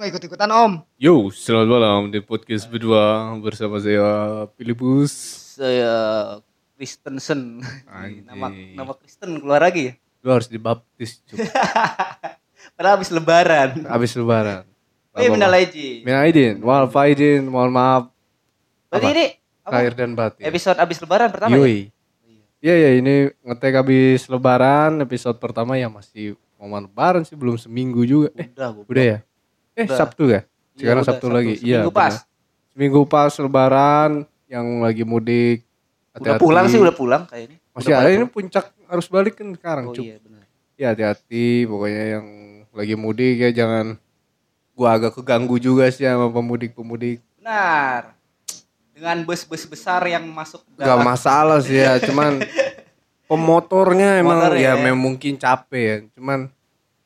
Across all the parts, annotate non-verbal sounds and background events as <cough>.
nggak ikut-ikutan om. Yo, selamat malam di podcast berdua bersama saya Filipus. Saya Kristensen. Nama nama Kristen keluar lagi ya. Lu harus dibaptis. <laughs> Padahal habis lebaran. Abis lebaran. Eh minal aidin. Minal aidin, wal faidin, mohon maaf Berarti Apa? ini apa? lahir dan batin. episode habis lebaran pertama ya? Yoi. Iya ya ini ngetek habis lebaran episode pertama ya masih momen lebaran sih belum seminggu juga. Eh, Udah, gua. udah ya? Eh, Udah. Sabtu ya? Sekarang udah, Sabtu, lagi. Iya. Seminggu pas. Seminggu pas lebaran yang lagi mudik. Udah hati-hati. pulang sih, udah pulang kayaknya. Masih Udah ada ini puncak arus balik kan sekarang. Oh Cuk. iya benar. Ya hati-hati pokoknya yang lagi mudik ya jangan gua agak keganggu juga sih sama pemudik-pemudik. Benar. Dengan bus-bus besar yang masuk ke Gak dalam. masalah sih ya, cuman <laughs> pemotornya emang Motor ya, ya. memang mungkin capek ya. Cuman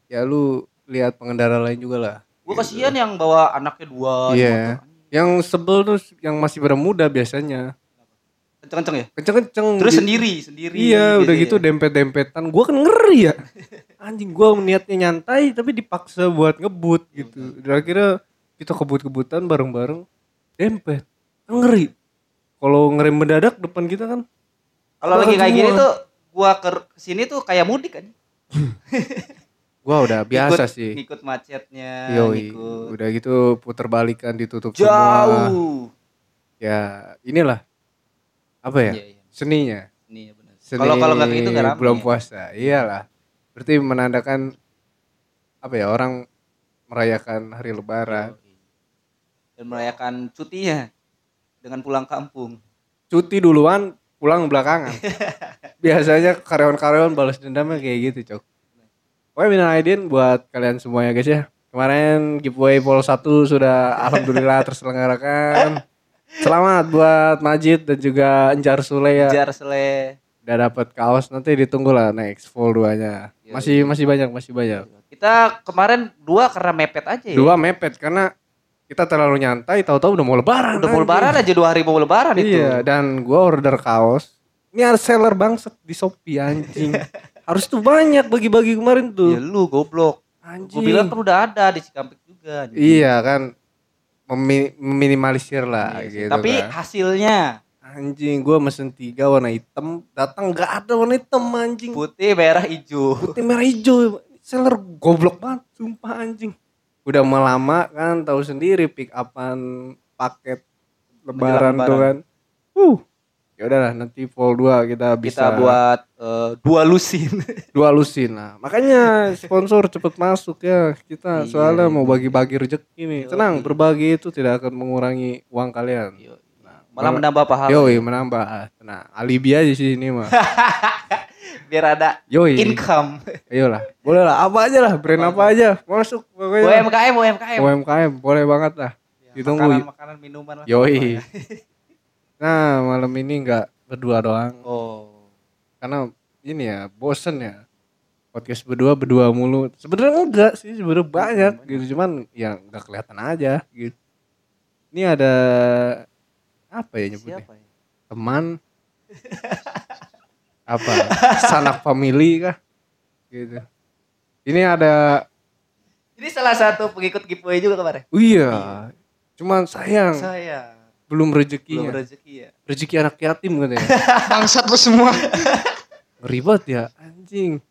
ya lu lihat pengendara lain juga lah. Gue kasihan yang bawa anaknya dua Iya. Yang sebel tuh yang masih bermuda biasanya. Kenceng-kenceng ya? Kenceng-kenceng. Terus Di- sendiri, sendiri. Iya, udah gitu ya. dempet-dempetan. Gua kan ngeri ya. <laughs> Anjing gua niatnya nyantai tapi dipaksa buat ngebut gitu. Dan akhirnya kita kebut-kebutan bareng-bareng dempet. Kan ngeri. Kalau ngerem mendadak depan kita kan Kalau lagi kayak gini tuh gua ke sini tuh kayak mudik kan. <laughs> gua udah biasa Ngikut- sih. Ngikut macetnya, Yoi. ngikut Udah gitu puter balikan ditutup semua. jauh. Ya, inilah apa ya? Iya, iya. Seninya. Ini ya benar. Seni Kalau kalau nggak gitu nggak. Belum ya. puasa. Iyalah. Berarti menandakan apa ya? Orang merayakan hari lebaran. Yoi. Dan merayakan cutinya dengan pulang kampung. Cuti duluan, pulang belakangan. <laughs> Biasanya karyawan-karyawan balas dendamnya kayak gitu, Cok. Oke, minal aidin buat kalian semua ya, guys ya. Kemarin giveaway Pol 1 sudah alhamdulillah terselenggarakan. Selamat buat Majid dan juga Enjar Sule ya. Jar sele. Udah dapat kaos nanti ditunggu lah next Vol 2-nya. Yoi. Masih masih banyak, masih banyak. Kita kemarin dua karena mepet aja ya. Dua mepet karena kita terlalu nyantai tahu-tahu udah mau lebaran. Udah mau lebaran aja dua hari mau lebaran itu. Iya, dan gua order kaos. Ini ada seller bangset di Shopee anjing. <laughs> Harus tuh banyak bagi-bagi kemarin Ya tuh. lu goblok. Anjing. Gue bilang kan udah ada di Cikampek juga. anjing. Iya kan Memi- meminimalisir lah Iya gitu Tapi kan. hasilnya Anjing gua mesen tiga warna hitam Datang gak ada warna hitam anjing putih, merah, hijau. Putih merah hijau Seller goblok banget Sumpah anjing Udah melama kan tahu sendiri pick upan paket lebaran, Menjelang tuh kan Uh ya udahlah nanti Vol 2 kita bisa Kita buat eh, dua lusin. <laughs> dua lusin lah. Makanya sponsor cepet masuk ya. Kita Iya, soalnya iya. mau bagi-bagi rezeki nih. Yoi. tenang berbagi itu tidak akan mengurangi uang kalian. Malah menambah pahala. yoi menambah. Nah alibi aja sih ini mah. <laughs> Biar ada yoi. income. ayolah boleh lah. Apa aja lah brand apa aja. Masuk pokoknya UMKM, UMKM. UMKM boleh banget lah. Ditunggu. Makanan, makanan, minuman lah. yoi <laughs> nah malam ini nggak berdua doang. Oh. karena ini ya bosen ya. Podcast berdua berdua mulu. Sebenarnya enggak sih sebenarnya banyak gitu. Cuman ya nggak kelihatan aja gitu. Ini ada apa ya nyebutnya? Siapa ya? teman. Apa? Sanak family kah? Gitu. Ini ada Ini salah satu pengikut giveaway juga kemarin. oh iya. Cuman sayang. Saya belum belum rezekinya rezeki ya. rezeki anak yatim katanya <laughs> Bangsat lu semua. ribet ya anjing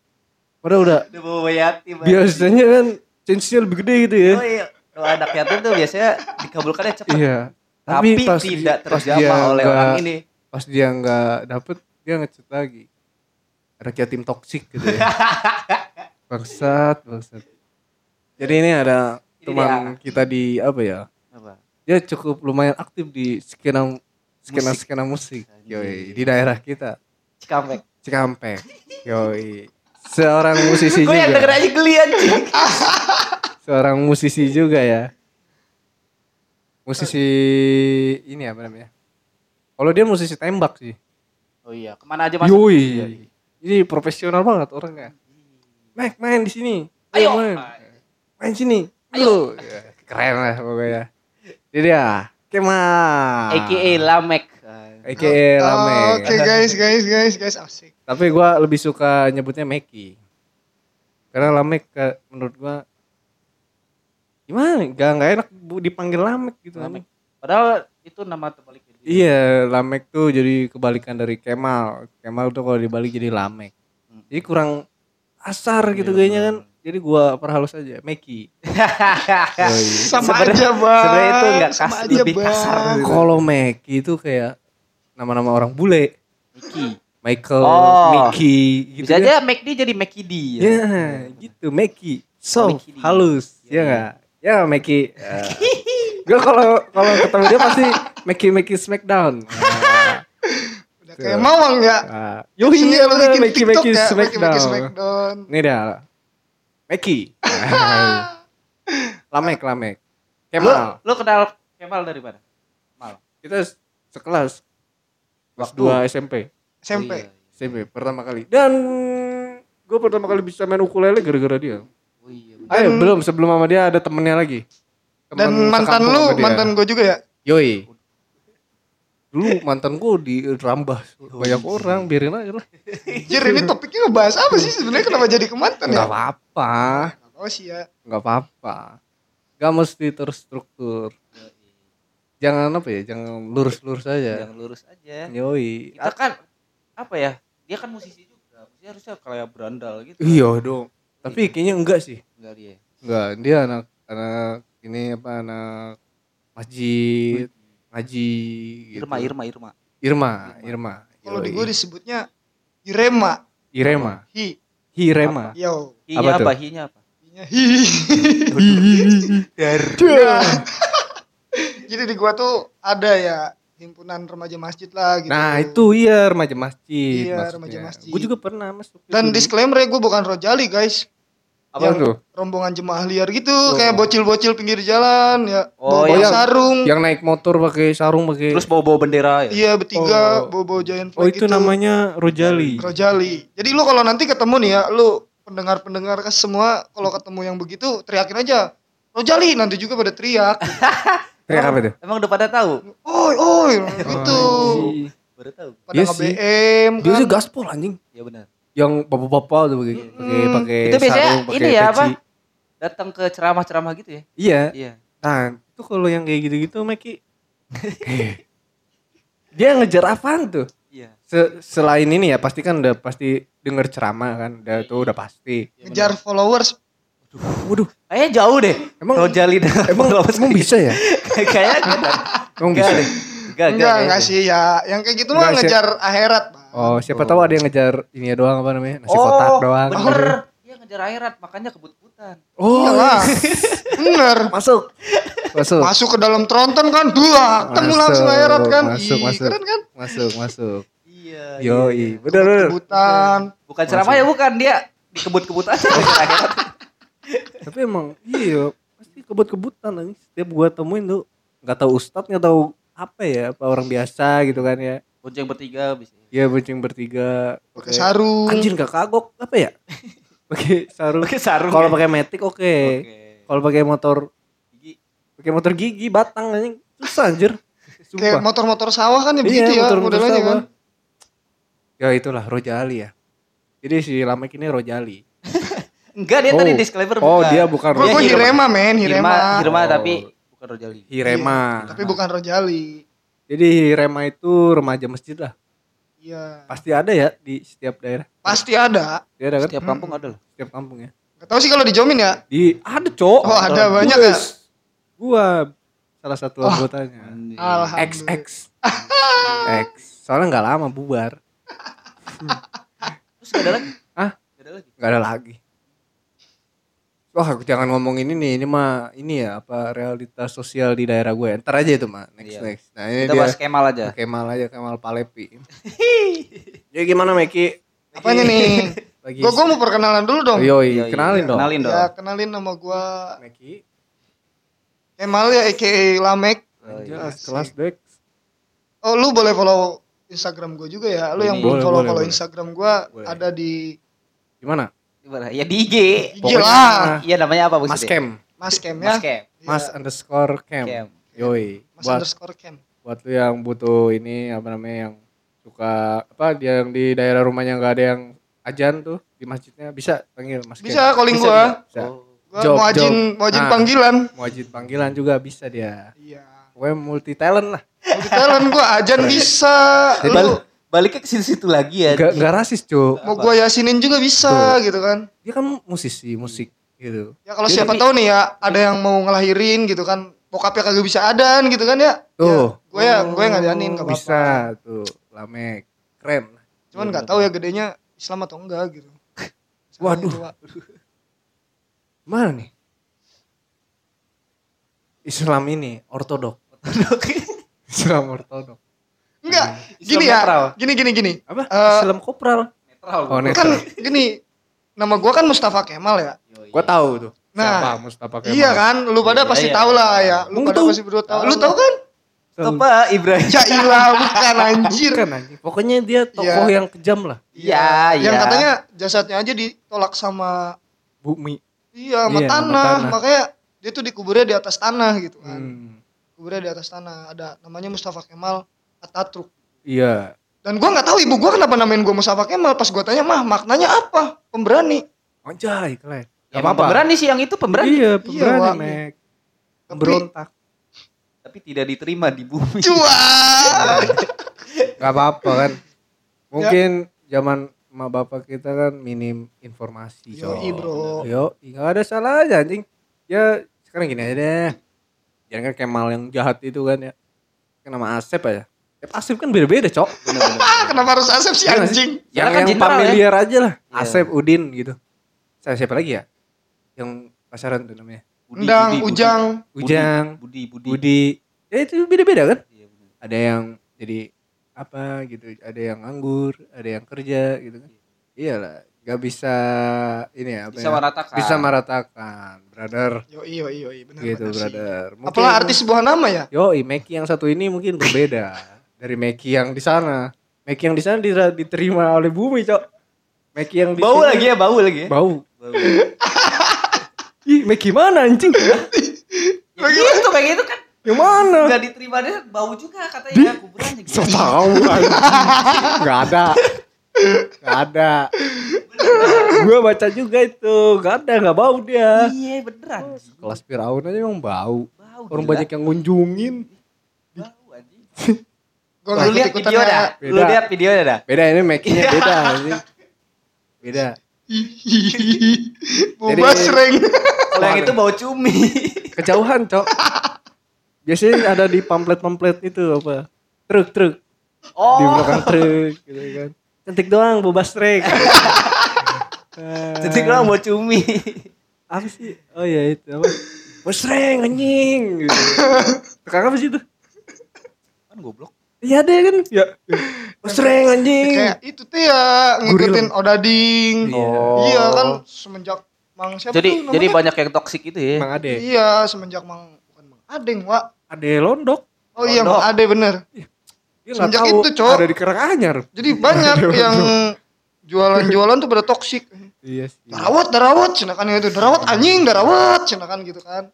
Padahal udah Udah bawa yatim. biasanya kan chance lebih gede gitu ya Oh iya. Kalau anak yatim tuh biasanya dikabulkannya cepat. Iya. Tapi, pas tidak terjamah dia oleh nggak- orang ini. Pas dia nggak dapet, dia ngechat lagi. Ada yatim toksik gitu ya. <laughs> bangsat, bangsat. Jadi ini ada Ini teman kita di apa ya? Dia cukup lumayan aktif di skena skena Musik. skena musik. Yoi, di daerah kita. Cikampek. Cikampek. Yoi. Seorang <laughs> musisi Gue yang denger juga. aja geli. <laughs> Seorang musisi juga ya. Musisi ini apa namanya? Kalau dia musisi tembak sih. Oh iya, ke mana aja masuk? Yoi. Ini profesional banget orangnya. Mac main di sini. Ayo. main. Main sini. Ayo. Keren lah pokoknya. Jadi ya, Kemal. AKA Lamek. AKA Lame. Oke guys, guys, guys, guys, asik. Tapi gua lebih suka nyebutnya Meki. Karena Lamek ke- menurut gua gimana? Gak nggak enak dipanggil Lamek gitu kan. Lamek. Padahal itu nama terbaliknya. dia. Iya, Lamek tuh jadi kebalikan dari Kemal. Kemal tuh kalau dibalik jadi Lamek. Hmm. Jadi kurang asar gitu Iya, kayaknya kan. Jadi gua perhalus aja, Meki. <laughs> Yoi. Sama Sebenarnya- aja bang. sebenarnya itu nggak kas- aja, lebih Bang. kasar. Kalau Meki itu kayak nama-nama orang bule. Miki. Michael, Oh. Mickey gitu Bisa kan. aja McD jadi McD. Ya, gitu Meki. So, Meki. halus. Iya, Ya enggak? Ya Meki. <laughs> Gue kalau kalau ketemu dia pasti Meki Meki Smackdown. <laughs> Udah kayak mawang ya. nah. Yoi, iya Meki Meki ya. Meki Meki Smackdown. Smackdown. Ini Meki. <laughs> Lamek, Lamek. Lu, Kemal. lu kenal Kemal dari mana? Mal. Kita sekelas. Kelas Waktu. 2 SMP. SMP. Oh, iya. SMP pertama kali. Dan gue pertama kali bisa main ukulele gara-gara dia. Oh iya. Ayo, belum sebelum sama dia ada temennya lagi. Dan mantan lu, mantan gue juga ya. Yoi. Dulu mantan gue di rambah banyak orang, biarin aja lah. Jir ini topiknya ngebahas apa sih sebenarnya kenapa jadi ke mantan ya? Enggak apa-apa, Gak tau sih ya. enggak apa-apa. Gak mesti terstruktur. Jangan apa ya, jangan lurus-lurus aja. Jangan lurus aja. Yoi. Kita kan apa ya? Dia kan musisi juga. Musisi harusnya kayak berandal gitu. Iya dong. Tapi kayaknya enggak sih. Enggak dia. Enggak, dia anak anak ini apa anak masjid, ngaji gitu. Irma, Irma, Irma. Irma, Irma. Kalau di gue disebutnya Irema. Irema, Hi. Hirema. Yo. Hi-nya Apa apa? tuh? Hi-nya apa? Hi. <laughs> Jadi di gua tuh ada ya himpunan remaja masjid lah gitu. Nah, itu iya remaja masjid Iya, maksudnya. remaja masjid. Gue juga pernah masuk. Dan disclaimer ya gue bukan rojali guys. Apa yang tuh? rombongan jemaah liar gitu kayak bocil-bocil pinggir jalan ya Oh, bawa yang- sarung Yang naik motor pakai sarung pakai Terus bawa-bawa bendera ya? iya bertiga Oh. bawa bawa giant Oh, itu gitu. namanya Rojali. rojali jadi lu kalau nanti ketemu nih ya lu pendengar-pendengar ke semua kalau ketemu yang begitu teriakin aja rojali nanti juga pada teriak <laughs> Teriak apa tuh? Emang udah pada tahu? oi oi gitu Oh, Baru tahu. pada Iya sih. BM Dia kan sih gaspol anjing. Ya benar. Yang bapak-bapak tuh pakai pakai pakai Itu biasanya sarung, pakai ini ya, peci. apa? Datang ke ceramah-ceramah gitu ya? Iya. Iya. Nah, itu kalau yang kayak gitu-gitu Meki. <laughs> dia ngejar apaan tuh? Iya. Se- selain ini ya pasti kan udah pasti denger ceramah kan, udah tuh udah pasti. ngejar followers Waduh, Kayaknya jauh deh. Emang- Rojali dan emang <laughs> emang bisa ya? Kayaknya enggak. Emang Enggak bisa. deh. Enggak, enggak enggak sih ya yang kayak gitu mah ngejar akhirat Bang. Oh, siapa tahu ada yang ngejar ini ya doang apa namanya? Nasi oh, kotak doang. Bener. Iya ngejar akhirat, makanya kebut-kebutan. Oh, Iyalah. <laughs> bener masuk. Masuk. masuk ke dalam tronton kan dua ketemu langsung akhirat kan masuk, Ih, masuk. keren kan Masuk, masuk. Iya. Yoi, bener bener. kebutan Bukan ceramah ya bukan dia dikebut-kebut aja <laughs> ngejar akhirat. Tapi emang iya, pasti kebut-kebutan anjing. Setiap gua temuin tuh nggak tahu ustadz, nggak tahu apa ya, apa orang biasa gitu kan ya. Bonceng bertiga bisa. Iya bonceng bertiga. pakai sarung Anjir gak kagok apa ya? <laughs> pakai sarung. Pakai sarung. Kalau ya? pakai metik oke. Oke. Kalau pakai motor Gigi. pakai motor gigi batang anjing susah anjir. kayak Sumpah. motor-motor sawah kan ya begitu Iya, ya motor-motor modelannya sawah. kan Ya itulah Rojali ya. Jadi si Lamek ini Rojali. <laughs> Enggak dia Oh. tadi disclaimer Oh, bukan. dia bukan Dia Rojali. Hirema men Hirema, Hirma, Hirma Oh. tapi bukan Rojali. Hirema. tapi bukan Rojali Jadi Hirema itu remaja masjid lah. iya Pasti ada ya di setiap daerah. pasti ada Dia ada kan? Setiap kampung ada loh. Setiap kampung ya. Gak tau sih kalau dijomin ya Di ada, Cok. Oh, ada banyak ya? Gua salah satu Oh. anggotanya. Alhamdulillah XX. X. Soalnya nggak lama bubar. Terus gak ada lagi? Hah? Gak ada lagi. nggak ada lagi. Wah, jangan ngomong ini nih, ini mah ini ya apa realitas sosial di daerah gue. Ntar aja itu mah, next Iya. next. Nah ini Kita dia bahas Kemal aja. Kemal aja Kemal Palepi. <laughs> Jadi gimana Meki? apanya nih <laughs> Lagi. gua gua mau perkenalan dulu dong Yoi, Iya, iya. kenalin dong. Kenalin dong. ya kenalin nama gua Meki. Kemal ya aka Lamek Oh, iya. kelas Dex. oh lu boleh follow Instagram gua juga ya lu yang Boleh, belum follow boleh, follow boleh. Instagram gua Boleh. ada di Gimana? Gimana? Ya di IG. IG Pokoknya- lah Iya namanya apa Mas maksudnya? Kem. Mas Kem Mas ya Kem. Mas Iya, underscore Kem. Kem. Yoi. Mas Buat underscore Kem buat lu yang butuh ini apa namanya yang suka apa dia yang di daerah rumahnya nggak ada yang ajan tuh di masjidnya bisa panggil Mas Kem. bisa calling Bisa, gua Bisa. Oh. Gua Job, mau ajin mau ajin Nah. panggilan. Wajib panggilan juga bisa dia. Iya. Pokoknya multi talent lah. Multi talent gua ajan bisa. Lu baliknya ke situ-situ lagi ya. Gak, gak rasis cuy. mau gua yasinin juga bisa gitu kan. Dia kan musisi musik gitu. Ya kalau Iya, siapa tapi- tahu nih ya ada yang mau ngelahirin gitu kan. Bokapnya kagak bisa adan gitu kan ya. Tuh. gue ya gue ngadanin gak apa-apa. Bisa tuh. Lamek. Keren. Cuman nggak tahu ya gedenya Islam atau enggak gitu. <laughs> Waduh. <laughs> Mana nih? Islam ini ortodok. <laughs> Islam ortodok. Enggak, Islam gini ya. netral. Gini gini gini. Apa? Eh, Islam kopral. Netral. Oh, Kan netral. gini. Nama gua kan Mustafa Kemal ya. Gua tahu tuh. Nah, Siapa Mustafa Kemal? Iya kan, lu pada Iya, pasti iya. tahu lah ya. Lu pada pasti berdua tahu. Lu tahu kan? Apa Ibrahim? Ya ilah, bukan <laughs> anjir. Bukan anjing. Pokoknya dia tokoh Iya. yang kejam lah. Iya, iya. Yang katanya jasadnya aja ditolak sama Bumi. iya sama Iya, tanah. tanah. Makanya dia tuh dikuburnya di atas tanah gitu kan. Hmm. Kuburnya di atas tanah. Ada namanya Mustafa Kemal Ataturk. Iya. Dan gua nggak tahu ibu gua kenapa namain gua Mustafa Kemal. Pas gua tanya, "Mah, maknanya apa?" Pemberani. Anjay, keren. Ya, emang pemberani sih yang itu pemberani. Iya, pemberani, Wak. Mek. Tapi Pemberontak. Tapi tidak diterima di bumi. cuan. <laughs> Gak apa-apa kan. Mungkin zaman emak bapak kita kan minim informasi. Yoi, Cok. bro. Yo, nggak ada salah aja anjing. Ya sekarang gini aja deh. Jangan kan Kemal yang jahat itu kan ya. Kan nama Asep aja. Asep Asep kan beda-beda, Cok. Ah, <laughs> kenapa harus Asep sih Iya anjing? Yang, Karena kan yang jenderal ya. familiar aja lah. Iya. Asep, Udin gitu. Saya siapa lagi ya? Yang pasaran tuh namanya. Budi, Endang, Budi, Budi. Ujang. Ujang, Budi, Budi. Budi. Ya itu beda-beda kan? Iya. Ada yang jadi apa gitu, ada yang nganggur, ada yang kerja gitu kan. Iyalah, gak bisa ini ya apa Bisa ya? meratakan. Bisa meratakan, brother. Yoi, yoi, yoi. Benar, gitu, brother. Apalah artis sebuah nama ya? Yo, Meki yang satu ini mungkin berbeda <laughs> dari Meki yang di sana. Meki yang di sana diterima oleh bumi, Cok. Meki yang di Bau lagi ya, bau lagi ya. Bau. Bau. Ih, Meki mana anjing? Ya gitu kayak gitu kan. yang mana? Enggak diterima dia bau juga katanya kuburannya gitu. So tahu anjing. Gak ada. Gak ada. Gua baca juga itu. Gak ada, gak bau dia. Iya beneran. Kelas Firaun aja emang bau. Bau. Orang gila. banyak yang ngunjungin. bau anjing. <laughs> Gue Lu lihat video dah. Lu Beda. lihat videonya dah. Beda ini beda anjing. Beda. <laughs> Bubas Jadi- ring. Kalau yang itu bau cumi. Kejauhan, Cok. Biasanya ada di pamflet-pamflet itu apa? Truk-truk. Di Oh. belakang truk gitu kan. Cantik doang bebas trek. Jadi <laughs> doang bau cumi. apa sih? Oh ya itu apa? Bos trek anjing. Gitu. Tukang apa sih itu? Kan goblok. Iya ada kan? Ya. Bos trek anjing. Kayak itu tuh ya ngikutin Odading. Oh. Iya kan semenjak Mang siapa Jadi tuh namanya? jadi banyak yang toksik itu ya. Mang Ade. Iya, semenjak Mang bukan Mang Adeng, Wak. Ade Londok. Oh iya. Mang Ade bener. Dia nggak Semenjak tahu itu, Cok. Ada di Karanganyar. Jadi banyak yang jualan-jualan tuh pada toksik. Iya sih. Darawat, darawat, cenakan itu. Darawat anjing, darawat, cenakan gitu kan.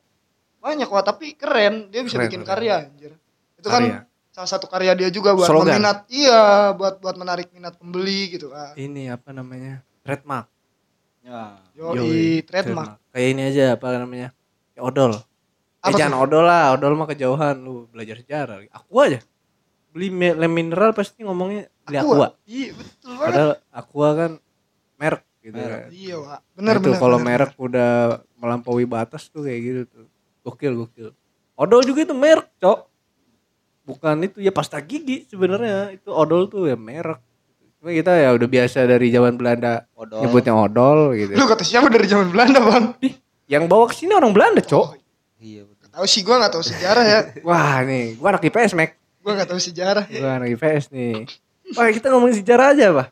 Banyak wah, tapi keren. Dia bisa Keren, bikin keren. karya anjir. Itu Karya. Salah satu karya dia juga buat Slogan. meminat. Iya, buat buat menarik minat pembeli gitu kan. Ini apa namanya? Trademark. Ya. Yoi, trademark. Kayak ini aja apa namanya? Kayak odol. Apa eh jangan odol lah, odol mah kejauhan lu belajar sejarah. Aku aja. Beli lem mineral pasti ngomongnya beli aqua. Iya, betul banget. Padahal aqua kan merek gitu Merek. kan. Iya, Wak. Nah, Bener itu bener. kalau bener. merek udah melampaui batas tuh kayak gitu tuh. Gokil gokil. Odol juga itu merek, Cok. Bukan itu ya pasta gigi sebenarnya. Itu odol tuh ya merek. Cuma kita ya udah biasa dari zaman Belanda Odol. nyebutnya odol gitu. Lu kata siapa dari zaman Belanda, Bang? Yang bawa ke sini orang Belanda, Cok. Iya betul. Tahu sih gua nggak tahu sejarah ya. <laughs> Wah, nih, gua anak IPS, Mek. Gua nggak tahu sejarah. Gua anak IPS nih. Wah, kita ngomongin sejarah aja, Pak.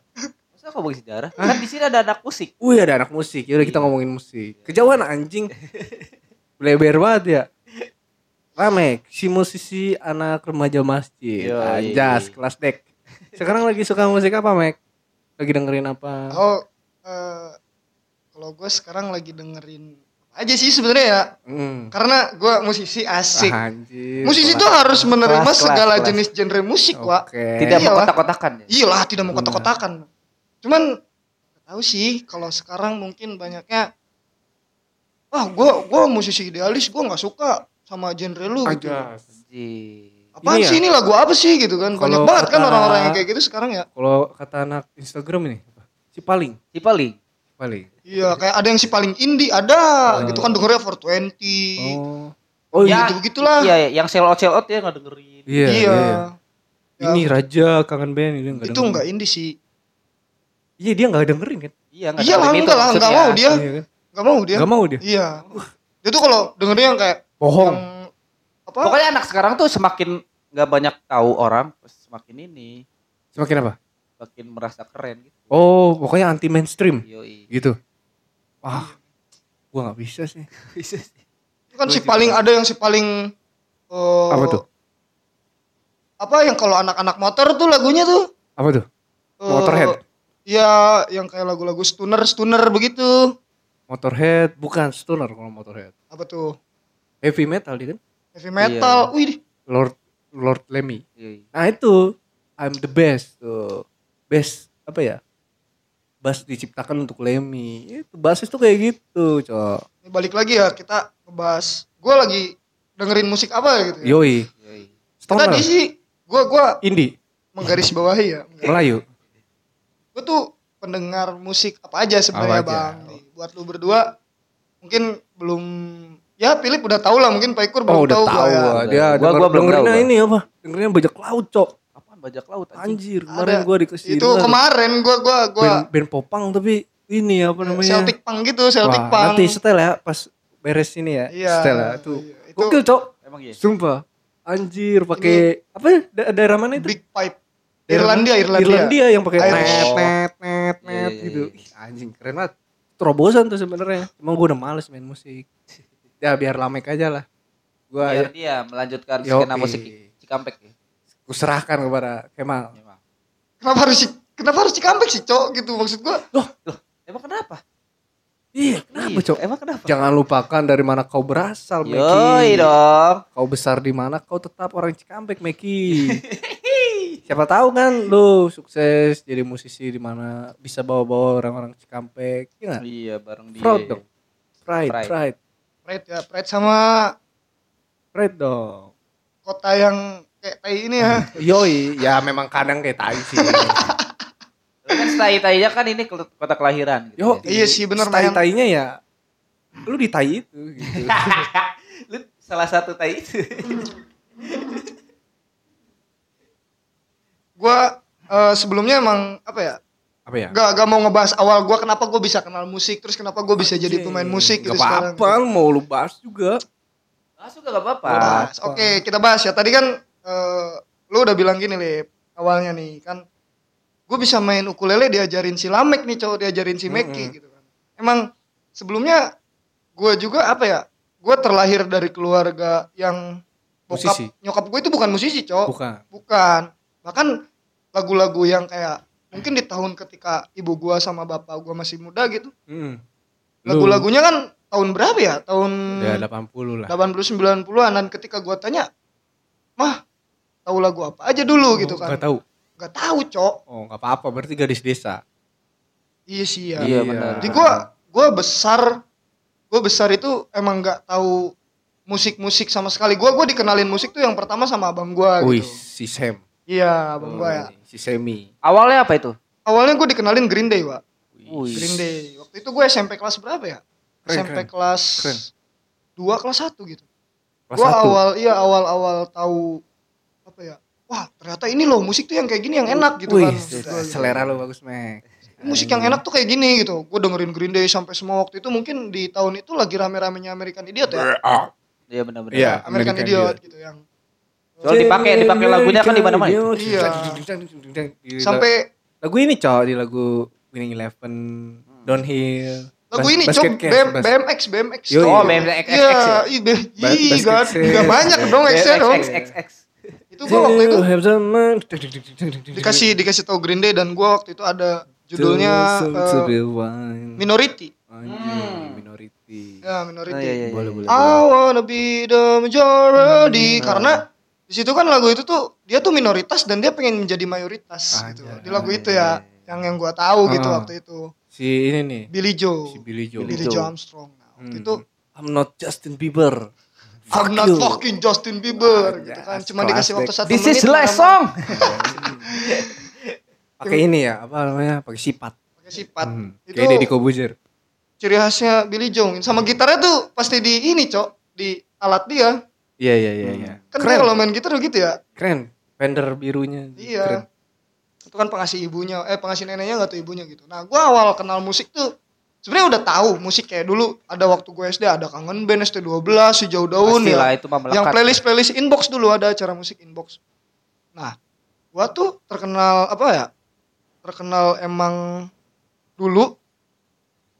Masa kau bagi sejarah? Kan di sini ada anak musik. Wih, ada anak musik. Yaudah kita ngomongin musik. Kejauhan anjing. Bleber banget ya. Ramek, si musisi anak remaja masjid. Yoi. Anjas, kelas dek. Sekarang lagi suka musik apa, Mek? Lagi dengerin apa? Oh, eh, kalau gue sekarang lagi dengerin aja sih sebenarnya ya. Hmm. Karena gue musisi asik. Anjir. Musisi kelas- tuh harus menerima kelas, segala kelas. jenis genre musik, Wak. Oke. Tidak Iyalah. mengkotak-kotakan ya. Iyalah, tidak mau kotak-kotakan. Cuman nggak tahu sih kalau sekarang mungkin banyaknya ah gua gua musisi idealis gua nggak suka sama genre lu gitu Ajas. Anjing. apaan Ini ya? sih ini lagu apa sih gitu kan banyak Kalau banget kan kata- orang-orang yang kayak gitu sekarang ya Kalau kata anak Instagram ini, apa? si paling, Si paling. paling. iya kayak ada yang si paling indie ada gitu kan dengernya for 20 Oh, oh Ya, iya, gitu begitulah Iya, yang sell out sell out ya nggak dengerin. iya, iya, iya. iya. Ya, Ini Raja kangen band ini enggak itu enggak indie sih Iya dia enggak dengerin kan? Iya, nggak iya dengerin enggak lah enggak mau dia Iya kan? enggak mau dia Enggak mau dia. iya dia tuh kalau dengernya yang kayak Bohong. yang apa Pokoknya anak sekarang tuh semakin nggak banyak tahu orang, semakin ini, Semakin apa? semakin merasa keren gitu. Oh, pokoknya anti mainstream Yoi. gitu. Wah, gua nggak bisa sih. <laughs> Bisa sih. itu kan si paling ada yang si paling eh, Apa tuh? apa yang kalau anak-anak motor tuh lagunya tuh Apa tuh? eh, Motorhead. Iya, yang kayak lagu-lagu stoner stoner begitu. Motorhead bukan stoner kalau Motorhead. Apa tuh? Heavy metal dia kan? Heavy metal. Wih, Lord Lord Lemmy. Yoi. Nah itu I'm the best tuh. Best apa ya? Bass diciptakan untuk Lemmy. Itu basis tuh kayak gitu, Cok. ini balik lagi ya kita ngebahas. Gue lagi dengerin musik apa gitu. Ya. Yoi. Yoi. Stoner. Tadi sih gue gua Indie, menggaris bawahi ya. Melayu. Gue tuh pendengar musik apa aja sebenarnya aja? bang. Buat lu berdua mungkin belum ya Philip udah tahu lah mungkin Pak Ikur belum Oh, udah tahu tahu. gua ya. gua. Dia Gua- gua belum tahu, ini apa? Dengerinnya bajak laut, Cok. Apaan bajak laut anjing? Anjir, Ada. kemarin gua dikasih Itu kemarin gua gua gua band, band popang tapi ini apa namanya? Celtic Punk gitu, Celtic Wah, Punk. Nanti setel ya pas beres ini ya. Iya. Setel ya. Itu Iya, itu gokil, Cok. Emang iya. Sumpah. Anjir, pakai apa? ya? Da daerah mana itu? Big Pipe. Daerah Irlandia? Irlandia. Irlandia yang pakai net Oh. net net Iya, net iya, gitu. Ih, anjing keren banget. Terobosan tuh sebenarnya. Emang gue udah males main musik. Ya biar lamek aja lah. Gua Biar dia melanjutkan Yoi. skena musik Cikampek ya. kuserahkan kepada Kemal. Kenapa harus kenapa harus Cikampek sih, Cok? Gitu maksud gua. Loh, emang kenapa? Iya, kenapa, Iya, Cok? Emang kenapa? Jangan lupakan dari mana kau berasal, Yoi Meki. dong. Kau besar di mana, kau tetap orang Cikampek, Meki. <laughs> Siapa tahu kan lu sukses jadi musisi di mana bisa bawa-bawa orang-orang Cikampek. Iya? Iya, bareng dia. Proud dong. Pride, Pride. pride, Pride ya, Pride sama pride dong. kota yang kayak tai ini ya. <laughs> Yoi, ya memang kadang kayak tai sih. Kan tai-tainya kan ini kota kelahiran gitu. Yo, Iya sih, bener, tai Mayan. tainya ya. Lu di tai itu gitu. <laughs> Lu salah satu tai itu. Gua eh, sebelumnya emang apa ya? Apa ya? Gak, gak mau ngebahas awal gua kenapa gua bisa kenal musik, terus kenapa gua bisa jadi pemain musik gitu Gak sekarang. apa-apa, mau lu bahas juga. Ah, suka gak apa-apa. Bahas. Oke, kita bahas ya. Tadi kan eh, lu udah bilang gini, Lip. Awalnya nih kan gue bisa main ukulele diajarin si Lamek nih cowok diajarin si Meki Mm-mm. gitu kan. Emang sebelumnya gue juga apa ya? Gue terlahir dari keluarga yang bokap Musisi. nyokap gue itu bukan musisi, cowok. Bukan. Bukan. Bahkan lagu-lagu yang kayak mungkin di tahun ketika ibu gua sama bapak gua masih muda gitu. Mm. Lu- Lagu-lagunya kan tahun berapa ya? Tahun Ya 80 lah. 80 90-an dan ketika gua tanya, "Mah, tahu lagu apa aja dulu?" gitu kan. Gak tahu. Gak tahu, Cok. Oh, gak apa-apa. Berarti gadis desa. Iya sih ya. Iya, benar. Jadi gua gua besar gua besar itu emang nggak tahu musik-musik sama sekali. Gua gua dikenalin musik tuh yang pertama sama abang gua Wih, gitu. si Sam. Iya, abang gua ya. Si Semi. Awalnya apa itu? Awalnya gua dikenalin Green Day, Pak. Wih. Green Day. Waktu itu gue SMP kelas berapa ya? Keren, SMP keren. kelas Keren. 2 kelas 1 gitu. Kelas Gua satu. awal iya awal-awal tahu apa ya? Wah, ternyata ini loh musik tuh yang kayak gini yang enak gitu Wih, kan. Gua. selera lu bagus, Mek. Musik yang enak tuh kayak gini gitu. Gue dengerin Green Day sampai semua waktu itu mungkin di tahun itu lagi rame-ramenya American Idiot ya. Iya benar-benar. Iya. American, American Idiot gitu yang Soal dipakai dipakai lagunya kan di mana-mana. Iya. Sampai lagu ini cowok di lagu Winning Eleven, Downhill. lagu ini cok BM, BMX BMX. Yo, Oh, iya. BMX Iya, ya. basket gak, case. gak banyak dong X-nya dong. XXX. Itu gue waktu itu To have someone- dikasih dikasih tahu Green Day dan gua waktu itu ada judulnya eh, be one. Minority. Anjing, minority. Ya, Oh, Minority. iya, iya, iya. Boleh, boleh. I wanna be the majority karena di situ kan lagu itu tuh dia tuh minoritas dan dia pengen menjadi mayoritas gitu. Di lagu itu ya yang yang gua tahu gitu Ah. waktu itu. Si ini nih, Billy Joe. si Billy Joe. Billy Joe. Armstrong. Nah, waktu Hmm. itu I'm not Justin Bieber. I'm not you. fucking Justin Bieber Anjas, gitu kan. Cuma dikasih waktu satu This menit. is the last song. <laughs> Pakai ini ya, apa namanya? Pakai sipat. Pakai sifat. Hmm. Itu Kayak Deddy Kobuzer. ciri khasnya Billy Joe. Sama gitarnya tuh pasti di ini, Cok. Di alat dia. Iya iya iya iya. Kan dia Keren. kalau main gitar gitu ya. Keren. Fender birunya. Iya. Keren. Itu kan pengasih ibunya, eh pengasih neneknya nggak tuh ibunya gitu. Nah, gua awal kenal musik tuh sebenarnya udah tahu musik kayak dulu ada waktu gue SD ada kangen band ST12 si jauh daun Pastilah ya. itu mah Yang melekat. playlist playlist inbox dulu ada acara musik inbox. Nah, gua tuh terkenal apa ya? Terkenal emang dulu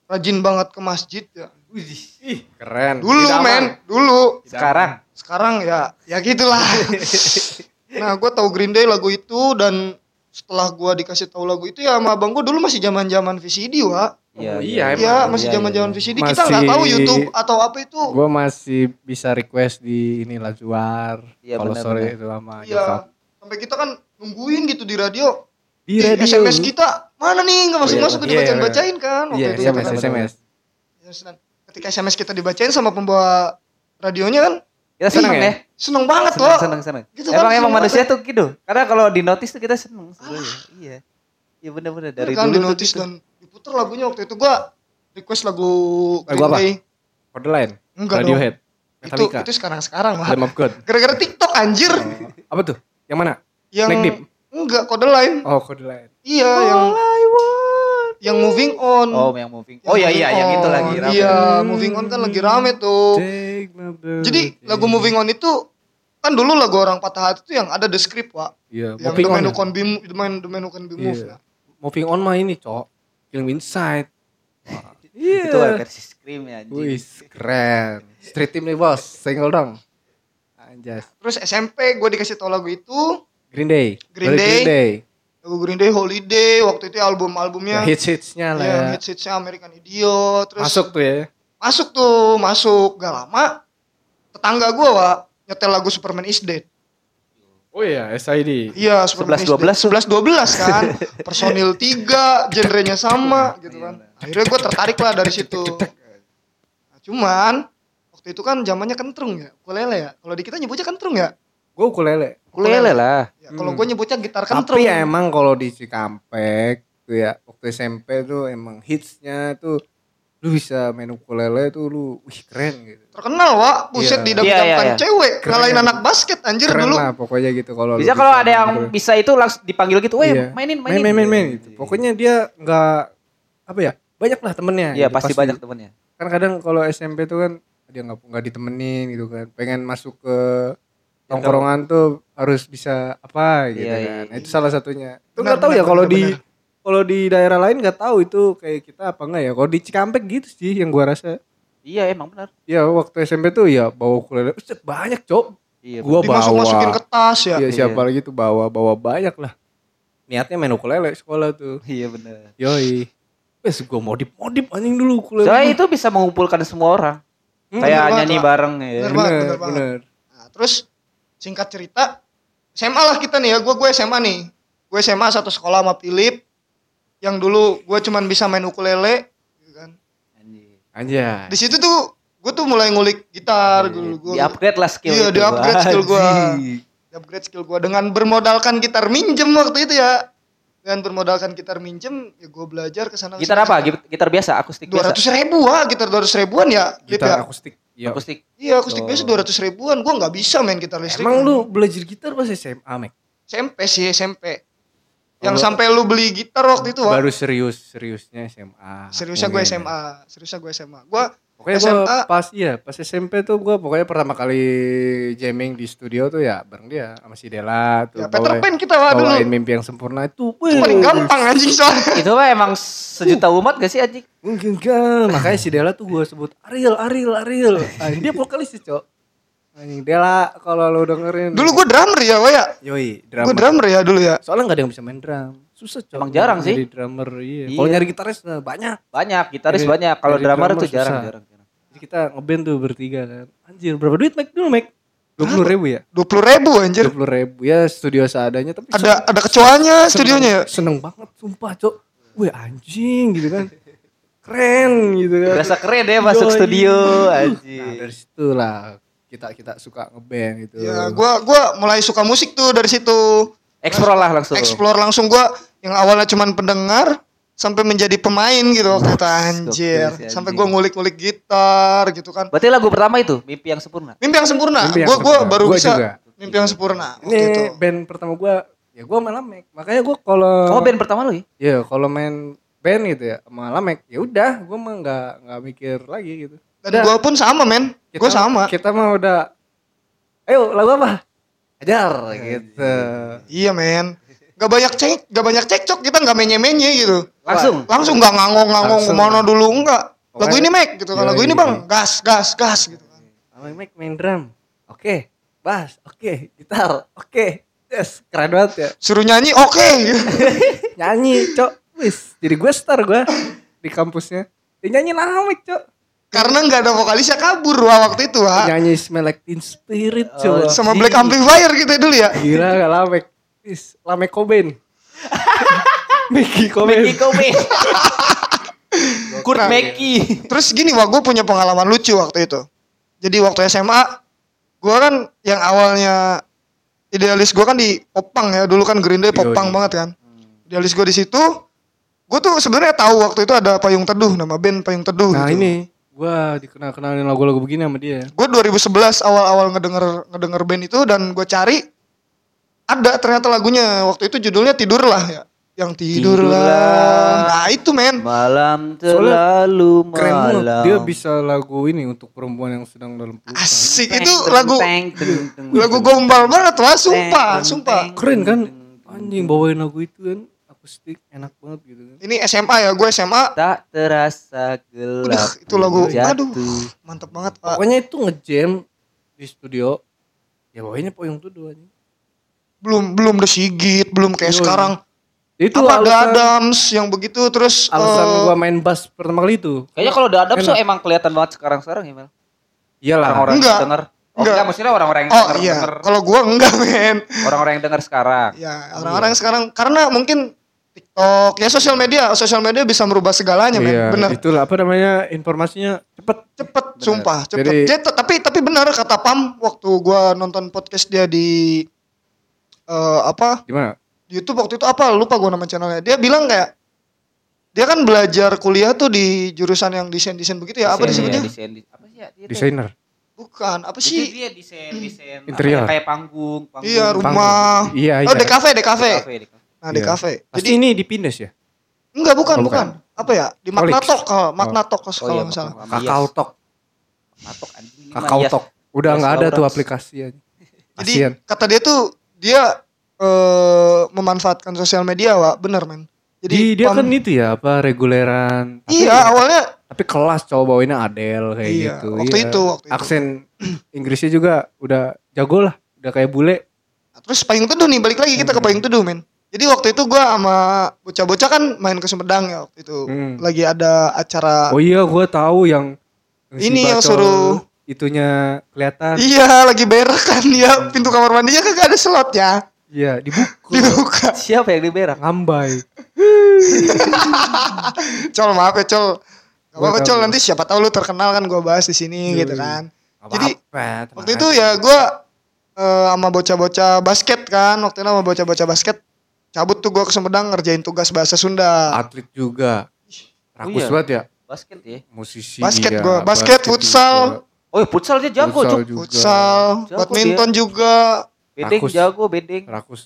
rajin banget ke masjid ya. Ih, keren. Dulu Tidak men, aman. dulu. Sekarang Sekarang ya ya gitulah. <laughs> nah, gua tahu Green Day lagu itu dan setelah gua dikasih tahu lagu itu ya sama abang gua dulu masih zaman-zaman VCD, wa. Oh, iya, Iya, emang. masih Iya, zaman-zaman iya. VCD. Kita nggak Masih- tahu YouTube atau apa itu. Gue masih bisa request di ini Lazuar. Iya, Kalau benar, sore itu sama Iya. Sampai kita kan nungguin gitu di radio. Di Ih, radio. SMS kita mana nih nggak masuk masuk iya, dibacain-bacain kan waktu Iya, itu SMS, kan. SMS. Ketika SMS kita dibacain sama pembawa radionya kan kita seneng ih, ya. Seneng banget Seneng, loh. seneng, seneng. Gitu kan, emang emang seneng manusia tuh gitu. Karena kalau di notice tuh kita seneng sebenarnya. Iya. Iya bener-bener dari kan dulu di tuh notice gitu. dan diputer lagunya waktu itu gua request lagu Lagu apa? Day. Kode lain. Enggak Radiohead. Itu itu sekarang-sekarang lah. Lamb of God. Gara-gara TikTok anjir. Apa tuh? Yang mana? Yang Neck Deep? enggak kode lain. Oh, kode lain. Iya, yang yang moving on. Oh, yang moving. Oh iya iya yang itu lagi rame. Iya, moving on kan lagi rame tuh. Jadi lagu moving on itu kan dulu lagu orang patah hati itu yang ada the script, Pak. Iya, Yang moving the on. man who can be the man the man who can be moved. Iya. Moving on mah ini, Cok. Film Inside. Iya. Itu versi scream ya anjing. Wih, keren. Street team nih, Bos. Single dong. Anjas. Terus SMP gue dikasih tau lagu itu, Green Day. Green Dari Day. Green Day. Lagu Green Day Holiday, waktu itu album-albumnya. Ya, hits-hitsnya lah Iya, ya. hits-hitsnya American Idiot, terus Masuk tuh ya. masuk tuh, masuk gak lama. Tetangga gue, Wak, nyetel lagu Superman is Dead. Oh iya, SID. Iya, Superman 11-12 is Dead. 11 12 kan. <laughs> Personil 3, genrenya sama gitu kan. Akhirnya gue tertarik lah dari situ. Nah, cuman waktu itu kan zamannya kentrung ya, ukulele ya. Kalau di kita nyebutnya kentrung ya. Gue ukulele. Ukulele lah. Ya, kalau Hmm. gue nyebutnya gitar kentrung. Tapi ya emang kalau di Cikampek tuh ya waktu SMP tuh emang hitsnya tuh lu bisa main ukulele tuh lu wih keren gitu. terkenal, Wak. Buset Iya. didam-damkan Iya, iya, iya. cewek, Keren. ngalahin anak basket anjir Keren dulu. lah pokoknya gitu kalau lu Bisa kalau ada main yang ukulele. bisa itu langsung dipanggil gitu, "Weh, Iya. mainin main mainin." main main, main gitu. Pokoknya dia nggak apa ya banyak lah temennya. Iya, gitu, pasti banyak temennya. Kan kadang kalau SMP tuh kan dia nggak nggak ditemenin gitu kan. Pengen masuk ke tongkrongan tuh harus bisa apa gitu Iya, kan. iya, itu salah satunya. Tuh Benar, nggak tahu benar, ya kalau benar, di benar. kalau di daerah lain nggak tahu itu kayak kita apa enggak ya. Kalau di Cikampek gitu sih yang gua rasa. Iya, emang benar. Ya waktu SMP tuh ya bawa ukulele Uset, banyak cok. Iya. Gua bawa. ke tas ya. Iya siapa Iya. lagi tuh bawa bawa banyak lah. Niatnya main ukulele sekolah tuh. Iya benar. Yoi. Wes gua modif modif anjing dulu ukulele. Soalnya itu bisa mengumpulkan semua orang. Hmm, Kayak bener nyanyi banget, bareng ya. Bener banget, bener bener banget. bener. Nah, terus singkat cerita, SMA lah kita nih ya. Gue gue SMA nih. Gue SMA satu sekolah sama Philip. Yang dulu gue cuman bisa main ukulele. gitu kan. Anjay. Di situ tuh gue tuh mulai ngulik gitar dulu. Gua, Di upgrade lah skill Iya, itu. di-upgrade skill gua. Anjing. di upgrade skill gue dengan bermodalkan gitar minjem waktu itu ya. Dengan bermodalkan gitar minjem, ya gue belajar ke sana. Gitar apa? Gitar, biasa, akustik Dua biasa. ratus ribu ah, gitar dua ratus ribuan ya. Gitar ya? akustik. Iya. Akustik. Iya akustik biasa dua ratus ribuan. Gue nggak bisa main gitar listrik. Emang lu belajar gitar pas SMA, Mek? SMP sih SMP. Yang Oh, sampai lu beli gitar waktu itu, Wak. Baru serius, seriusnya SMA. Seriusnya gue. SMA, seriusnya gue SMA. Gue Pokoknya SMA. gua pas iya, pas SMP tuh gua pokoknya pertama kali jamming di studio tuh ya bareng dia sama si Dela tuh. ya Peter Pan kita Wak dulu. bawain mimpi yang sempurna itu. Itu paling gampang anjing soalnya. Itu mah emang sejuta umat gak sih anjing? Mungkin kan, makanya si Dela tuh gua sebut Ariel, Ariel, Ariel. Anjing dia vokalis sih, Cok. Anjing Dela kalau lo dengerin. Dulu gue drummer ya, Wak ya. Yoi, Gue drummer. drummer ya dulu ya. Soalnya gak ada yang bisa main drum. Susah, Cok. Emang jarang sih. Jadi drummer, iya. Iya. Kalau nyari gitaris nah, banyak. Banyak, gitaris Jadi- banyak. Kalau drummer drummer itu jarang, susah. jarang, jarang. Jadi kita ngeband tuh bertiga kan. Anjir, berapa duit Mac dulu Mac? Dua puluh ribu ya? Dua puluh ribu anjir. Dua puluh ribu ya studio seadanya tapi Ada ada kecoanya seneng- studionya ya. seneng banget sumpah cok Wih anjing gitu kan keren gitu kan. Berasa keren deh masuk Yoi. studio Nah, anjir. dari situ lah kita kita suka ngeband gitu. Ya, gua gua mulai suka musik tuh dari situ. Explore lah langsung. Explore langsung gua yang awalnya cuman pendengar sampai menjadi pemain gitu waktu itu anjir. Sampai gua ngulik-ngulik gitar gitu kan. Berarti lagu pertama itu Mimpi yang Sempurna. Mimpi yang sempurna. Mimpi yang gua gua sempurna. baru Gua bisa juga. mimpi yang sempurna Ini itu. band pertama gua ya gua main Lamek. Makanya gua kalau Oh, band pertama lo ya? Ya kalau main band gitu ya sama Lamek ya udah gua mah nggak nggak mikir lagi gitu. Dan gua pun sama men. Kita- Gua sama. Kita mah udah ayo lagu apa? Ajar gitu. Iya men. Gak banyak cek, gak banyak cekcok kita nggak menye-menye gitu. Langsung. Langsung nggak ngangong-ngangong ke mana dulu enggak. Lagu ini Mac gitu kan. Lagu ini bang, gas, gas, gas gitu kan. Lamek main drum. Oke. Bass, oke, gitar, oke. Yes, keren banget ya. Suruh nyanyi, oke. <laughs> Nyanyi, Cok. Wis, jadi gue star gue di kampusnya. Dia nyanyi Lamek, Cok. Karena nggak ada vokalisnya kabur wah waktu itu wah. Nyanyi Smell Like Teen Spirit, Oh, coba. Sama. Black Amplifier gitu dulu ya. Gila gak Lamek. Wis, Lamek Cobain. <laughs> Mickey Cobain. Mickey Kobe. <laughs> Kurt Nah, Meki. Terus gini wah gue punya pengalaman lucu waktu itu. Jadi waktu SMA gue kan yang awalnya idealis gue kan di Popang ya dulu kan Green Day Popang banget kan. Idealis gue di situ. Gue tuh sebenarnya tahu waktu itu ada Payung Teduh nama band Payung Teduh. Nah gitu. ini, gue dikenal-kenalin lagu-lagu begini sama dia. Gue 2011 awal-awal ngedenger ngedenger band itu dan gue cari ada ternyata lagunya waktu itu judulnya Tidurlah ya. Yang tidurlah. Tidurlah. Nah itu men. Malam terlalu Keren banget. malam. Dia bisa lagu ini untuk perempuan yang sedang dalam pelukan. Asik itu teng, lagu teng, teng, teng, lagu teng. gombal banget wah sumpah Teng, teng, sumpah. Keren kan? Anjing bawain lagu itu kan akustik enak banget gitu kan. Ini SMA ya gue SMA Tak terasa gelap. Udah, itu lagu- jatuh. aduh. mantep banget pak. Pokoknya itu ngejam di studio. Ya bawainnya Poyong Tuduh anjing. Belum belum The Sigit belum kayak Yoi. sekarang. Itu apa ada Adams yang begitu terus alasan eh, gua main bass pertama kali itu. Kayaknya kalau udah adab so Enak. emang kelihatan banget sekarang-sekarang ya Mel. Iyalah. Orang-orang denger. Oh Enggak. enggak, maksudnya orang-orang yang Oh denger, iya, denger. kalau gua enggak men. Orang-orang yang denger sekarang. Ya orang-orang sekarang karena mungkin TikTok ya sosial media, sosial media bisa merubah segalanya men. Iya, Bener. itulah apa namanya informasinya cepet. Cepet, sumpah, cepet. Jadi- Dia tapi tapi benar kata Pam waktu gua nonton podcast dia di eh apa Gimana? di YouTube waktu itu apa lupa gua nama channelnya. Dia bilang kayak dia kan belajar kuliah tuh di jurusan yang desain desain begitu ya. Apa Desain, disebutnya? iya, Desain, apa sih ya? Desainer. Bukan, apa Itu sih? dia desain, desain apa Interior. ya, kayak panggung, panggung. Iya, rumah. Iya, iya. Oh, di kafe, di kafe. Kafe, di kafe. Nah, di Iya. kafe. Pasti Jadi ini di Pindes ya? enggak bukan, Oh, bukan, bukan. Apa ya? Di. Magnatok kalau Magnatok kalau Oh iya, nggak salah. Kakao. Talk. Matok anjing. Kakao. Talk. Udah Yes, nggak ada tuh aplikasi aja. Jadi kata dia tuh dia eh memanfaatkan sosial media, Wak. Bener, men. Jadi Di, dia Pam- kan itu ya apa reguleran. Tapi- Iya, awalnya Tapi kelas cowok bawainnya Adele kayak Iya, gitu. waktu itu, waktu itu. Aksen Inggrisnya juga udah jago lah. Udah kayak bule. terus payung teduh nih, balik lagi kita ke payung teduh, men. Jadi waktu itu gua sama bocah-bocah kan main ke Sumedang ya waktu itu. Hmm. Lagi ada acara Oh iya gua tahu yang si Ini yang suruh- itunya kelihatan. Iya, lagi berak kan dia <laughs> pintu kamar mandinya kagak ada slotnya. Iya, dibuka. Dibuka. <laughs> Siapa yang diberak? Ngambai. <laughs> Col maaf ya Col. Gak apa-apa Col nanti siapa tahu lu terkenal kan gua bahas di sini gitu kan. Nggak Jadi, apa-apa, Waktu itu ya gua eh, sama bocah-bocah basket kan. Waktu itu sama bocah-bocah basket cabut tuh gua ke Sumedang ngerjain tugas bahasa Sunda. atlet juga. Rakus iya. banget ya. Basket ya. Musisi Basket iya, gua, basket, futsal. Oh, iya, futsal dia jago, Futsal juga. Futsal, Jago badminton juga. Bedeng Rakus. jago, bedeng. Rakus.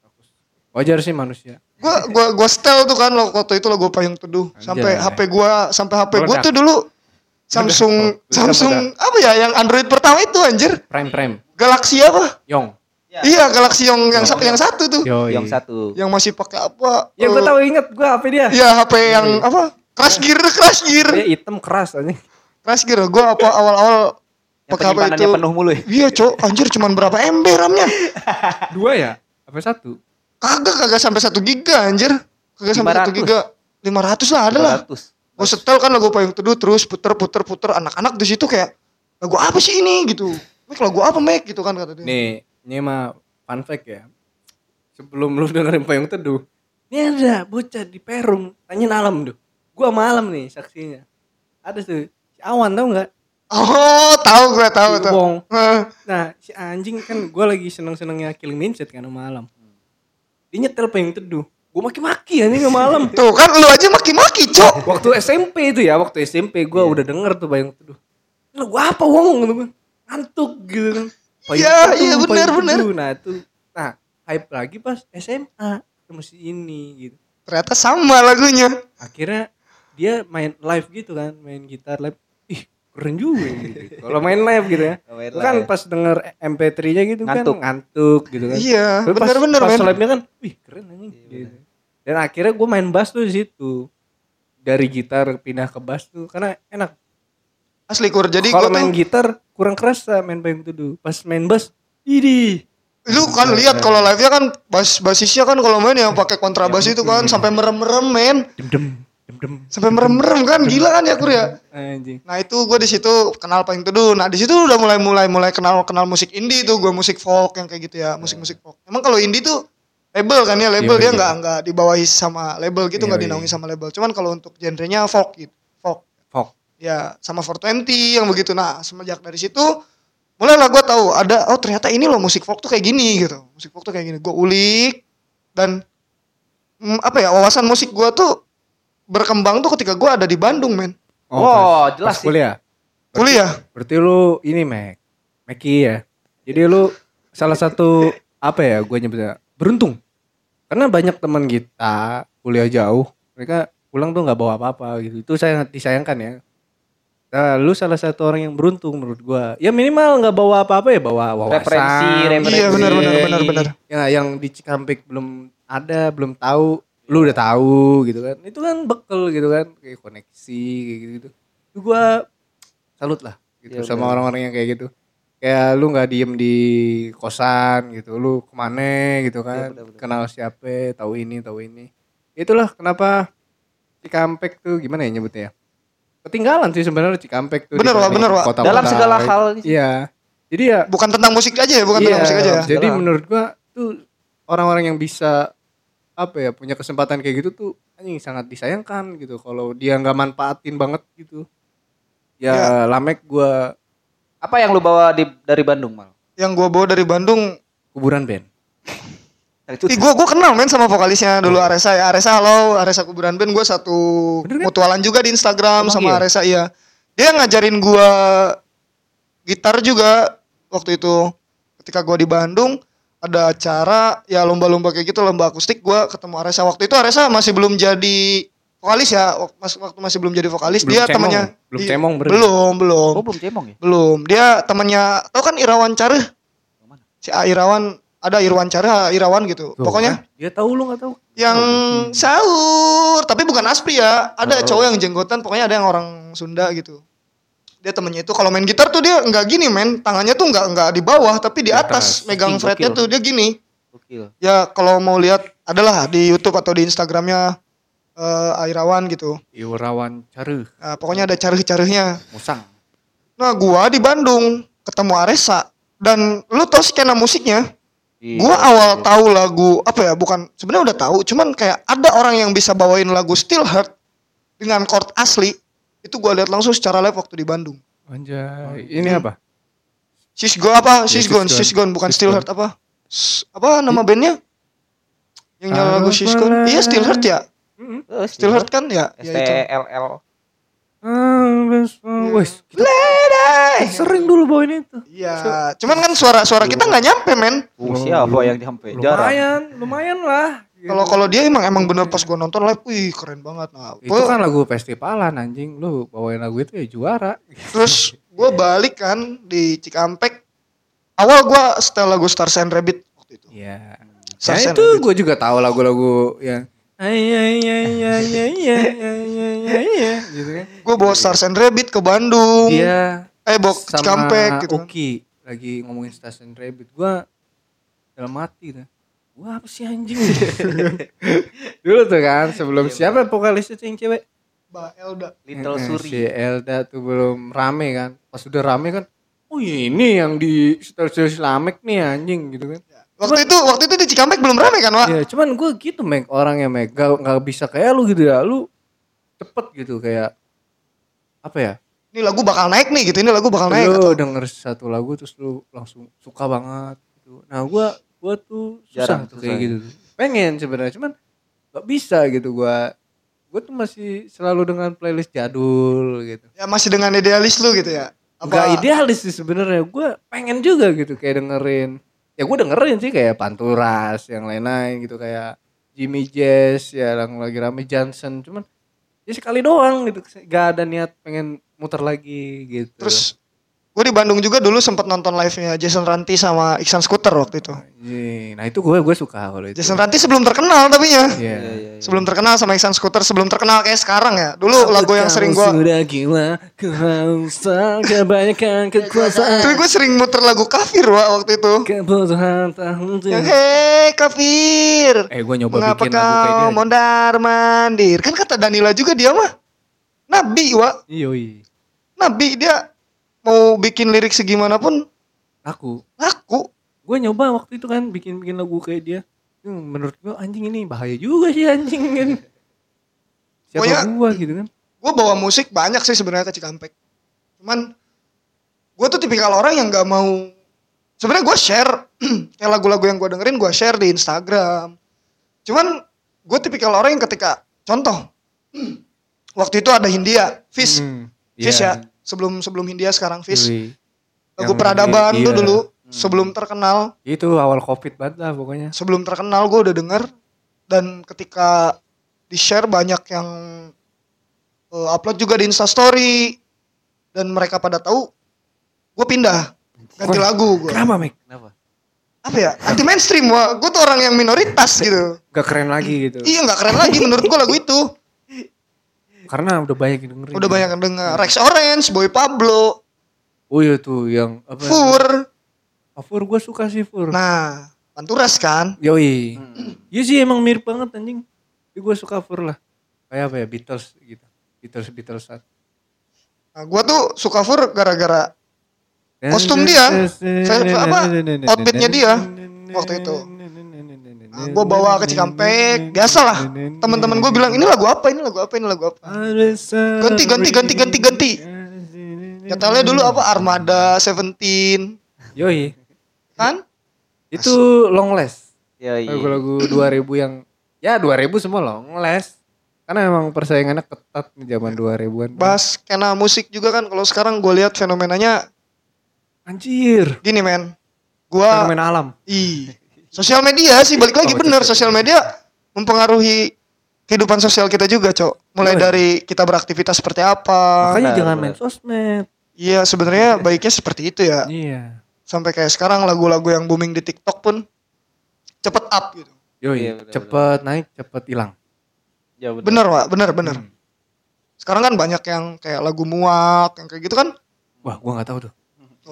Rakus. Wajar sih manusia. Gua gua gua setel tuh kan lo- waktu itu lo gua payung teduh. Sampai. HP gua sampai HP gua Meledak. tuh dulu Samsung Meledak. Samsung apa ya yang Android pertama itu anjir. Prime prime. Galaxy apa? Yong. Iya, Galaxy yang yang, sa- yang satu tuh. Yo. Yang satu. Yang masih pakai apa? Ya gue eh, tahu inget gue apa dia. Iya, HP yang apa? Crash Gear, Crash Gear. Dia hitam keras aja. Crash Gear. Gua apa awal-awal Yang pakai HP itu. penuh mulu ya. Iya, Cok. Anjir cuman berapa MB RAM-nya? <laughs> Dua ya? Apa satu? Kagak kagak sampai 1 giga anjir. Kagak sampai 1 500. giga. 500 lah ada lah. 200. Gue setel kan lagu payung teduh terus puter puter puter anak-anak di situ kayak lagu apa sih ini gitu. Mek lagu apa Mek gitu kan kata dia. Nih, ini mah fun fact ya. Sebelum lu dengerin payung teduh, ini ada bocah di Perum, tanyain alam tuh. Gua malam nih saksinya. Ada tuh si Awan tau nggak? Oh, tahu gue tahu Si tuh. Nah, si anjing kan gua lagi seneng-senengnya Killing Mindset kan malam. Dia nyetel payung teduh. Gua maki-maki anjing malam. Tuh kan lu aja maki-maki, Cok. waktu SMP itu ya, waktu SMP gua udah denger tuh payung teduh. Lu gua apa wong gitu kan. Ngantuk gitu kan. Iya, iya, benar, benar. Nah, itu nah, hype lagi pas SMA si ini gitu. Ternyata sama lagunya. Akhirnya dia main live gitu kan, main gitar live. Ih, keren juga gitu. Kalau main live gitu ya. <laughs> Main kan live. pas denger MP3-nya gitu Ngantuk. kan ngantuk gitu kan. Iya, Tapi pas- Pas men. live-nya kan, wih keren anjing. gitu. Dan akhirnya gue main bass tuh di situ. Dari gitar pindah ke bass tuh karena enak. Asli kur. Jadi gua main tuh gitar kurang kerasa main payung teduh. Pas main bass, ini lu kan lihat kalau live-nya kan bas basisnya kan kalau main yang pakai kontrabas itu kan sampai merem-merem men. dem dem dem dem Sampai merem-merem kan gila kan ya kur ya. anjing. Nah itu gue di situ kenal paling teduh. Nah di situ udah mulai mulai mulai kenal kenal musik indie tuh gue musik folk yang kayak gitu ya musik musik folk. Emang kalau indie tuh label kan ya label Iya, dia iya. nggak nggak dibawahi sama label gitu Iya, nggak iya. dinaungi sama label. Cuman kalau untuk genrenya folk gitu. Ya sama 420 yang begitu. Nah semenjak dari situ mulailah gue tahu ada oh ternyata ini loh musik folk tuh kayak gini gitu. Musik folk tuh kayak gini. Gue ulik dan mm, apa ya wawasan musik gue tuh berkembang tuh ketika gue ada di Bandung men. Oh, pas- jelas pas sih. kuliah. Kuliah. Berarti lu ini Mac. Meki ya. Jadi lu salah satu apa ya gue nyebutnya beruntung. Karena banyak teman kita kuliah jauh, mereka pulang tuh nggak bawa apa-apa gitu. Itu sangat disayangkan ya. Nah, lu salah satu orang yang beruntung menurut gua. Ya minimal nggak bawa apa-apa ya bawa wawasan. Referensi, referensi. Iya benar benar benar benar. Ya yang di Cikampek belum ada, belum tahu, lu udah tahu gitu kan. Itu kan bekel gitu kan, kayak koneksi kayak gitu. Itu gua salut lah gitu Iya, sama orang-orang yang kayak gitu. Kayak lu nggak diem di kosan gitu, lu ke mana gitu kan, benar, benar. kenal siapa, tahu ini, tahu ini. Itulah kenapa Cikampek tuh gimana ya nyebutnya ya? Ketinggalan sih sebenarnya Cikampek tuh. Bener, dibanding bener, kota-kota. Dalam segala hal. Iya. Jadi ya Bukan tentang musik aja ya, bukan tentang Iya, musik aja ya. Jadi menurut gua tuh orang-orang yang bisa apa ya punya kesempatan kayak gitu tuh anjing sangat disayangkan gitu kalau dia nggak manfaatin banget gitu. Ya, Ya. Lamek gua Apa yang lu bawa di, dari Bandung, Mal? Yang gua bawa dari Bandung, kuburan band. Ih gua gua kenal men sama vokalisnya dulu Aresa ya. Aresa halo, Aresa Kuburan Band gua satu Bener kan? mutualan juga di Instagram Emang sama iya? Aresa iya. Dia ngajarin gua gitar juga waktu itu ketika gua di Bandung ada acara ya lomba-lomba kayak gitu lomba akustik gua ketemu Aresa waktu itu Aresa masih belum jadi vokalis ya waktu masih belum jadi vokalis Belum dia cemong. temannya Belum Iya, cemong berarti. belum belum Oh, belum cemong ya? belum dia temannya tau kan Irawan Careh mana? si A Irawan ada Irwan Careh A Irawan gitu. Tuh, pokoknya kan? dia tahu lu nggak tahu. yang sahur tapi bukan Aspri ya. Ada Oh. cowok yang jenggotan pokoknya ada yang orang Sunda gitu. Dia temennya itu kalau main gitar tuh dia nggak gini men. Tangannya tuh nggak nggak di bawah tapi di atas. atas. megang fretnya tuh dia gini. Gokil. ya kalau mau lihat adalah di YouTube atau di Instagramnya eh Airawan gitu. Iwarawan Caruh, Nah, pokoknya ada careh-carehnya Musang. nah gua di Bandung ketemu Aresa dan lu tau skena musiknya Iya, Gua awal iya. tahu lagu apa ya? Bukan sebenarnya udah tahu, cuman kayak ada orang yang bisa bawain lagu Still Hurt dengan chord asli. Itu gua lihat langsung secara live waktu di Bandung. Anjay, ini apa? Sisgo apa? Ya, Sisgon, Sisgon. Sisgon bukan Sisgon. Still Hurt apa? S- apa nama bandnya? Yang nyanyi lagu Sisgon. mulai. Iya Still Hurt ya. Mm-mm. Eh, Still Hurt kan ya? S Ya T itu. L L. Ah, Wes, kita sering dulu bawain itu. Iya, cuman kan suara-suara kita nggak nyampe men. Oh, siapa yang jarang? Lumayan, lumayan lah. gitu. Kalau kalau dia emang emang bener pas gua nonton live, wih keren banget. Nah, itu kan lagu festivalan anjing lu bawain lagu itu ya juara Terus gue balik kan di Cikampek. Awal gue setel lagu Stars and Rabbit waktu itu. Iya. Ya Stars and itu gue juga tahu lagu-lagu yang Gitu kan. Gue bawa Stars and Rabbit ke Bandung. Iya. Eh bawa Cikampek gitu. Oki lagi ngomongin Stars and Rabbit. Gue dalam hati dah. Wah apa sih anjing? Dulu tuh kan sebelum siapa vokalisnya yang cewek? Mbak Elda. Little Suri. Si Elda tuh belum rame kan. Pas udah rame kan. Oh ini yang di Stars Islamic nih anjing gitu kan. Ya Waktu itu waktu itu di Cikampek belum rame kan, Wak? Ya cuman gue gitu Meg orangnya Meg gak, gak bisa kayak lu gitu ya Lu cepet gitu kayak apa ya Ini lagu bakal naik nih gitu. Ini lagu bakal naik. lu atau- denger satu lagu terus lu langsung suka banget gitu nah gua gua tuh susah Jarang, tuh susah kayak ya. gitu pengen sebenarnya cuman gak bisa gitu gua gua tuh masih selalu dengan playlist jadul gitu Ya masih dengan idealis lu gitu ya. Gak idealis sih sebenarnya gue pengen juga gitu kayak dengerin ya gue dengerin sih kayak Panturas yang lain-lain gitu kayak Jimmy Jazz ya yang lagi rame Johnson cuman ya sekali doang gitu gak ada niat pengen muter lagi gitu. Terus gue di Bandung juga dulu sempat nonton live-nya Jason Ranti sama Iksan Scooter waktu itu. Nah itu gue gue suka kalau itu Jason Ranti sebelum terkenal tapi ya. Iya. Iya, iya, iya. Sebelum terkenal sama Iksan Scooter, sebelum terkenal kayak sekarang ya. Dulu lagu yang sering gue sudah gila kehausan kebanyakan <laughs> kekuasaan Tapi gue sering muter lagu kafir wa waktu itu. kebutuhan tahun hei kafir. eh gue nyoba Mengapa bikin lagu kayak kau mondar mandir? Kan kata Danila juga dia mah nabi wa. Yoi. Nabi dia mau bikin lirik segimana pun aku laku. gue nyoba waktu itu kan bikin bikin lagu kayak dia Hmm, menurut gue anjing ini bahaya juga sih anjing kan siapa Pokoknya- gua gitu kan Gue bawa musik banyak sih sebenarnya ke Cikampek. Cuman gue tuh tipikal orang yang gak mau sebenarnya gue share <clears throat> kayak lagu-lagu yang gue dengerin gue share di Instagram. Cuman gue tipikal orang yang ketika contoh <clears throat> waktu itu ada Hindia, Fish, Hmm, Fish iya. ya. Sebelum sebelum Hindia sekarang Fish. Yoi. Lagu peradaban lagi- tuh iya. dulu sebelum terkenal, itu awal covid banget lah pokoknya sebelum terkenal gue udah denger dan ketika di share banyak yang eh, upload juga di Instastory dan mereka pada tahu gue pindah ganti lagu gue kenapa Mik? Kenapa? apa ya anti mainstream wah gue tuh orang yang minoritas gitu gak keren lagi gitu iya nggak keren lagi menurut gue lagu itu karena udah banyak yang dengerin. Udah banyak yang denger. Rex Orange Boy Pablo. Oh iya tuh yang apa? Fur. Oh, Fur gue suka sih Fur. Nah Panturas kan? Yoi. Hmm. iya sih emang mirip banget anjing. Tapi gue suka Fur lah. Kayak apa ya Beatles gitu. Beatles Beatles. Nah, gue tuh suka Fur gara-gara Kostum dia, apa, outfitnya dia waktu itu. Nah, gue bawa ke Cikampek, biasalah. Teman-teman gue bilang ini lagu apa, ini lagu apa, ini lagu apa. Ganti, ganti, ganti, ganti, ganti. Nyetelnya dulu apa Armada, Seventeen, Yoi. kan? Itu long last. Iya. Lagu-lagu 2000 yang ya 2000 semua long last. Karena emang persaingannya ketat di zaman 2000-an. Bahas kena musik juga kan. Kalau sekarang gue lihat fenomenanya Anjir. gini men. Gue, Fenomena alam. ih, sosial media sih balik lagi Oh, bener. sosial Sosial media mempengaruhi kehidupan sosial kita juga, cok. Mulai Yoi. dari kita beraktivitas seperti apa. Makanya benar, jangan benar. main sosmed. Iya, sebenarnya baiknya seperti itu ya. Iya. Sampai kayak sekarang lagu-lagu yang booming di TikTok pun cepet up gitu. Yoi, Iya, cepet naik, cepet hilang. Ya, benar. Bener, Pak. Bener, bener. Hmm. Sekarang kan banyak yang kayak lagu muak, yang kayak gitu kan. Wah, gua nggak tahu tuh.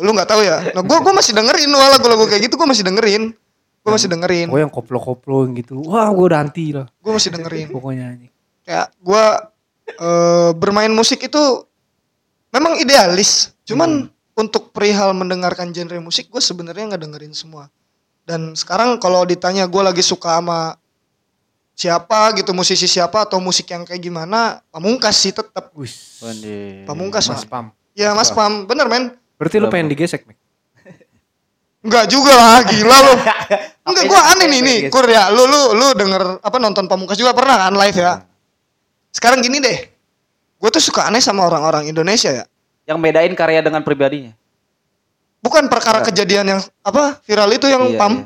Lu nggak tahu ya? Nah, gua gua masih dengerin wah lagu-lagu kayak gitu gua masih dengerin. Gua masih dengerin. Pokoknya yang koplo-koplo gitu. Wah, gua udah anti lah. Gua masih dengerin. Pokoknya anjing. Kayak gua eh, bermain musik itu memang idealis. Cuman untuk perihal mendengarkan genre musik gue sebenarnya nggak dengerin semua. Dan sekarang kalau ditanya gue lagi suka sama siapa gitu musisi siapa atau musik yang kayak gimana pamungkas sih tetap. Bener. pamungkas Mas. Pam. ya mas pam bener men Berarti lu pengen digesek, Mik? Enggak juga lah gila lu <laughs> enggak itu? aneh nih nih kur ya lu lu lu denger apa nonton pamungkas juga pernah kan live ya sekarang gini deh gue tuh suka aneh sama orang-orang Indonesia ya Yang bedain karya dengan pribadinya. bukan perkara Enggak. kejadian yang apa viral itu yang Iya, pam iya.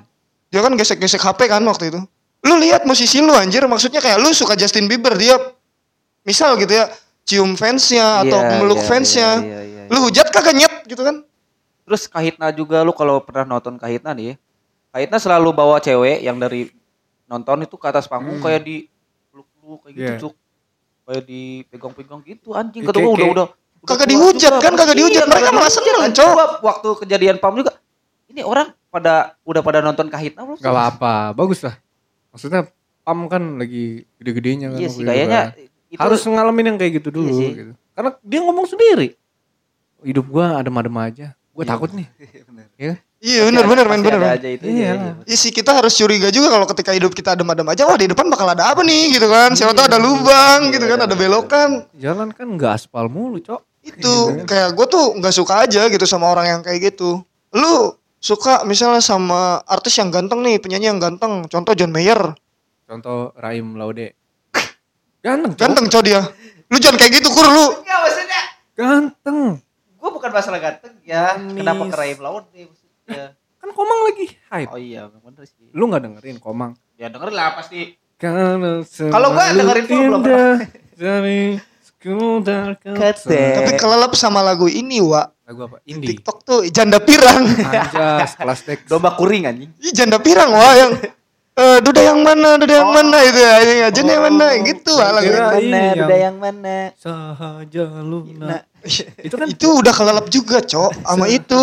dia kan gesek-gesek HP kan waktu itu lu lihat musisi lu anjir maksudnya kayak lu suka Justin Bieber dia misal gitu ya cium fansnya atau Iya, meluk iya, fansnya iya, iya, iya. lu hujat kagak nyet gitu kan Terus Kahitna juga lu kalau pernah nonton Kahitna nih ya. Kahitna selalu bawa cewek yang dari nonton itu ke atas panggung Hmm. kayak di peluk-peluk kayak gitu Iya. cuk. Kayak dipegang-pegang gitu anjing Ya, kata gua udah udah udah Kagak dihujat kan, kagak pasti dihujat. iya, Mereka malah seneng, kan. Cok. Gua waktu kejadian pam juga ini orang pada udah pada nonton Kahitna belum? Gak apa-apa, bagus lah. Maksudnya Pam kan lagi gede-gedenya kan. Iya sih kayaknya kan. itu harus ngalamin yang kayak gitu dulu Iya sih. gitu. Karena dia ngomong sendiri. Hidup gua adem-adem aja. Gue Iya. takut nih. <laughs> Iya bener ada men. aja itu Iya. iya. Iya sih kita harus curiga juga kalau ketika hidup kita adem-adem aja, wah di depan bakal ada apa nih gitu kan? Siapa tahu ada lubang gitu kan, ada belokan. Jalan kan nggak aspal mulu, Cok. Itu kayak gue tuh nggak suka aja gitu sama orang yang kayak gitu. Lu suka misalnya sama artis yang ganteng nih, penyanyi yang ganteng, contoh John Mayer. Contoh Raim Laude. <laughs> Ganteng, Cok. Ganteng cow dia. Lu jangan kayak gitu kur lu. Ganteng. Bukan masalah ganteng ya. Manis. Kenapa laut nih maksudnya. Kan Komang lagi hype. Oh iya, bener sih. Lu nggak dengerin Komang? Ya dengerin lah pasti. Karena Kalau gua dengerin full belum kata. Tapi kelelep sama lagu ini, Wak. Lagu apa? Indie. TikTok tuh janda pirang. Anjas, <laughs> kelas teks. Domba kuring anjing. Ih janda pirang wah yang eh duda yang mana, duda yang mana itu ya. Ini aja yang mana gitu lah lagu. Itu. ini Mana, yang- udah yang mana? Sahaja Luna. <laughs> Itu kan Itu udah kelelep juga, Cok, sama itu.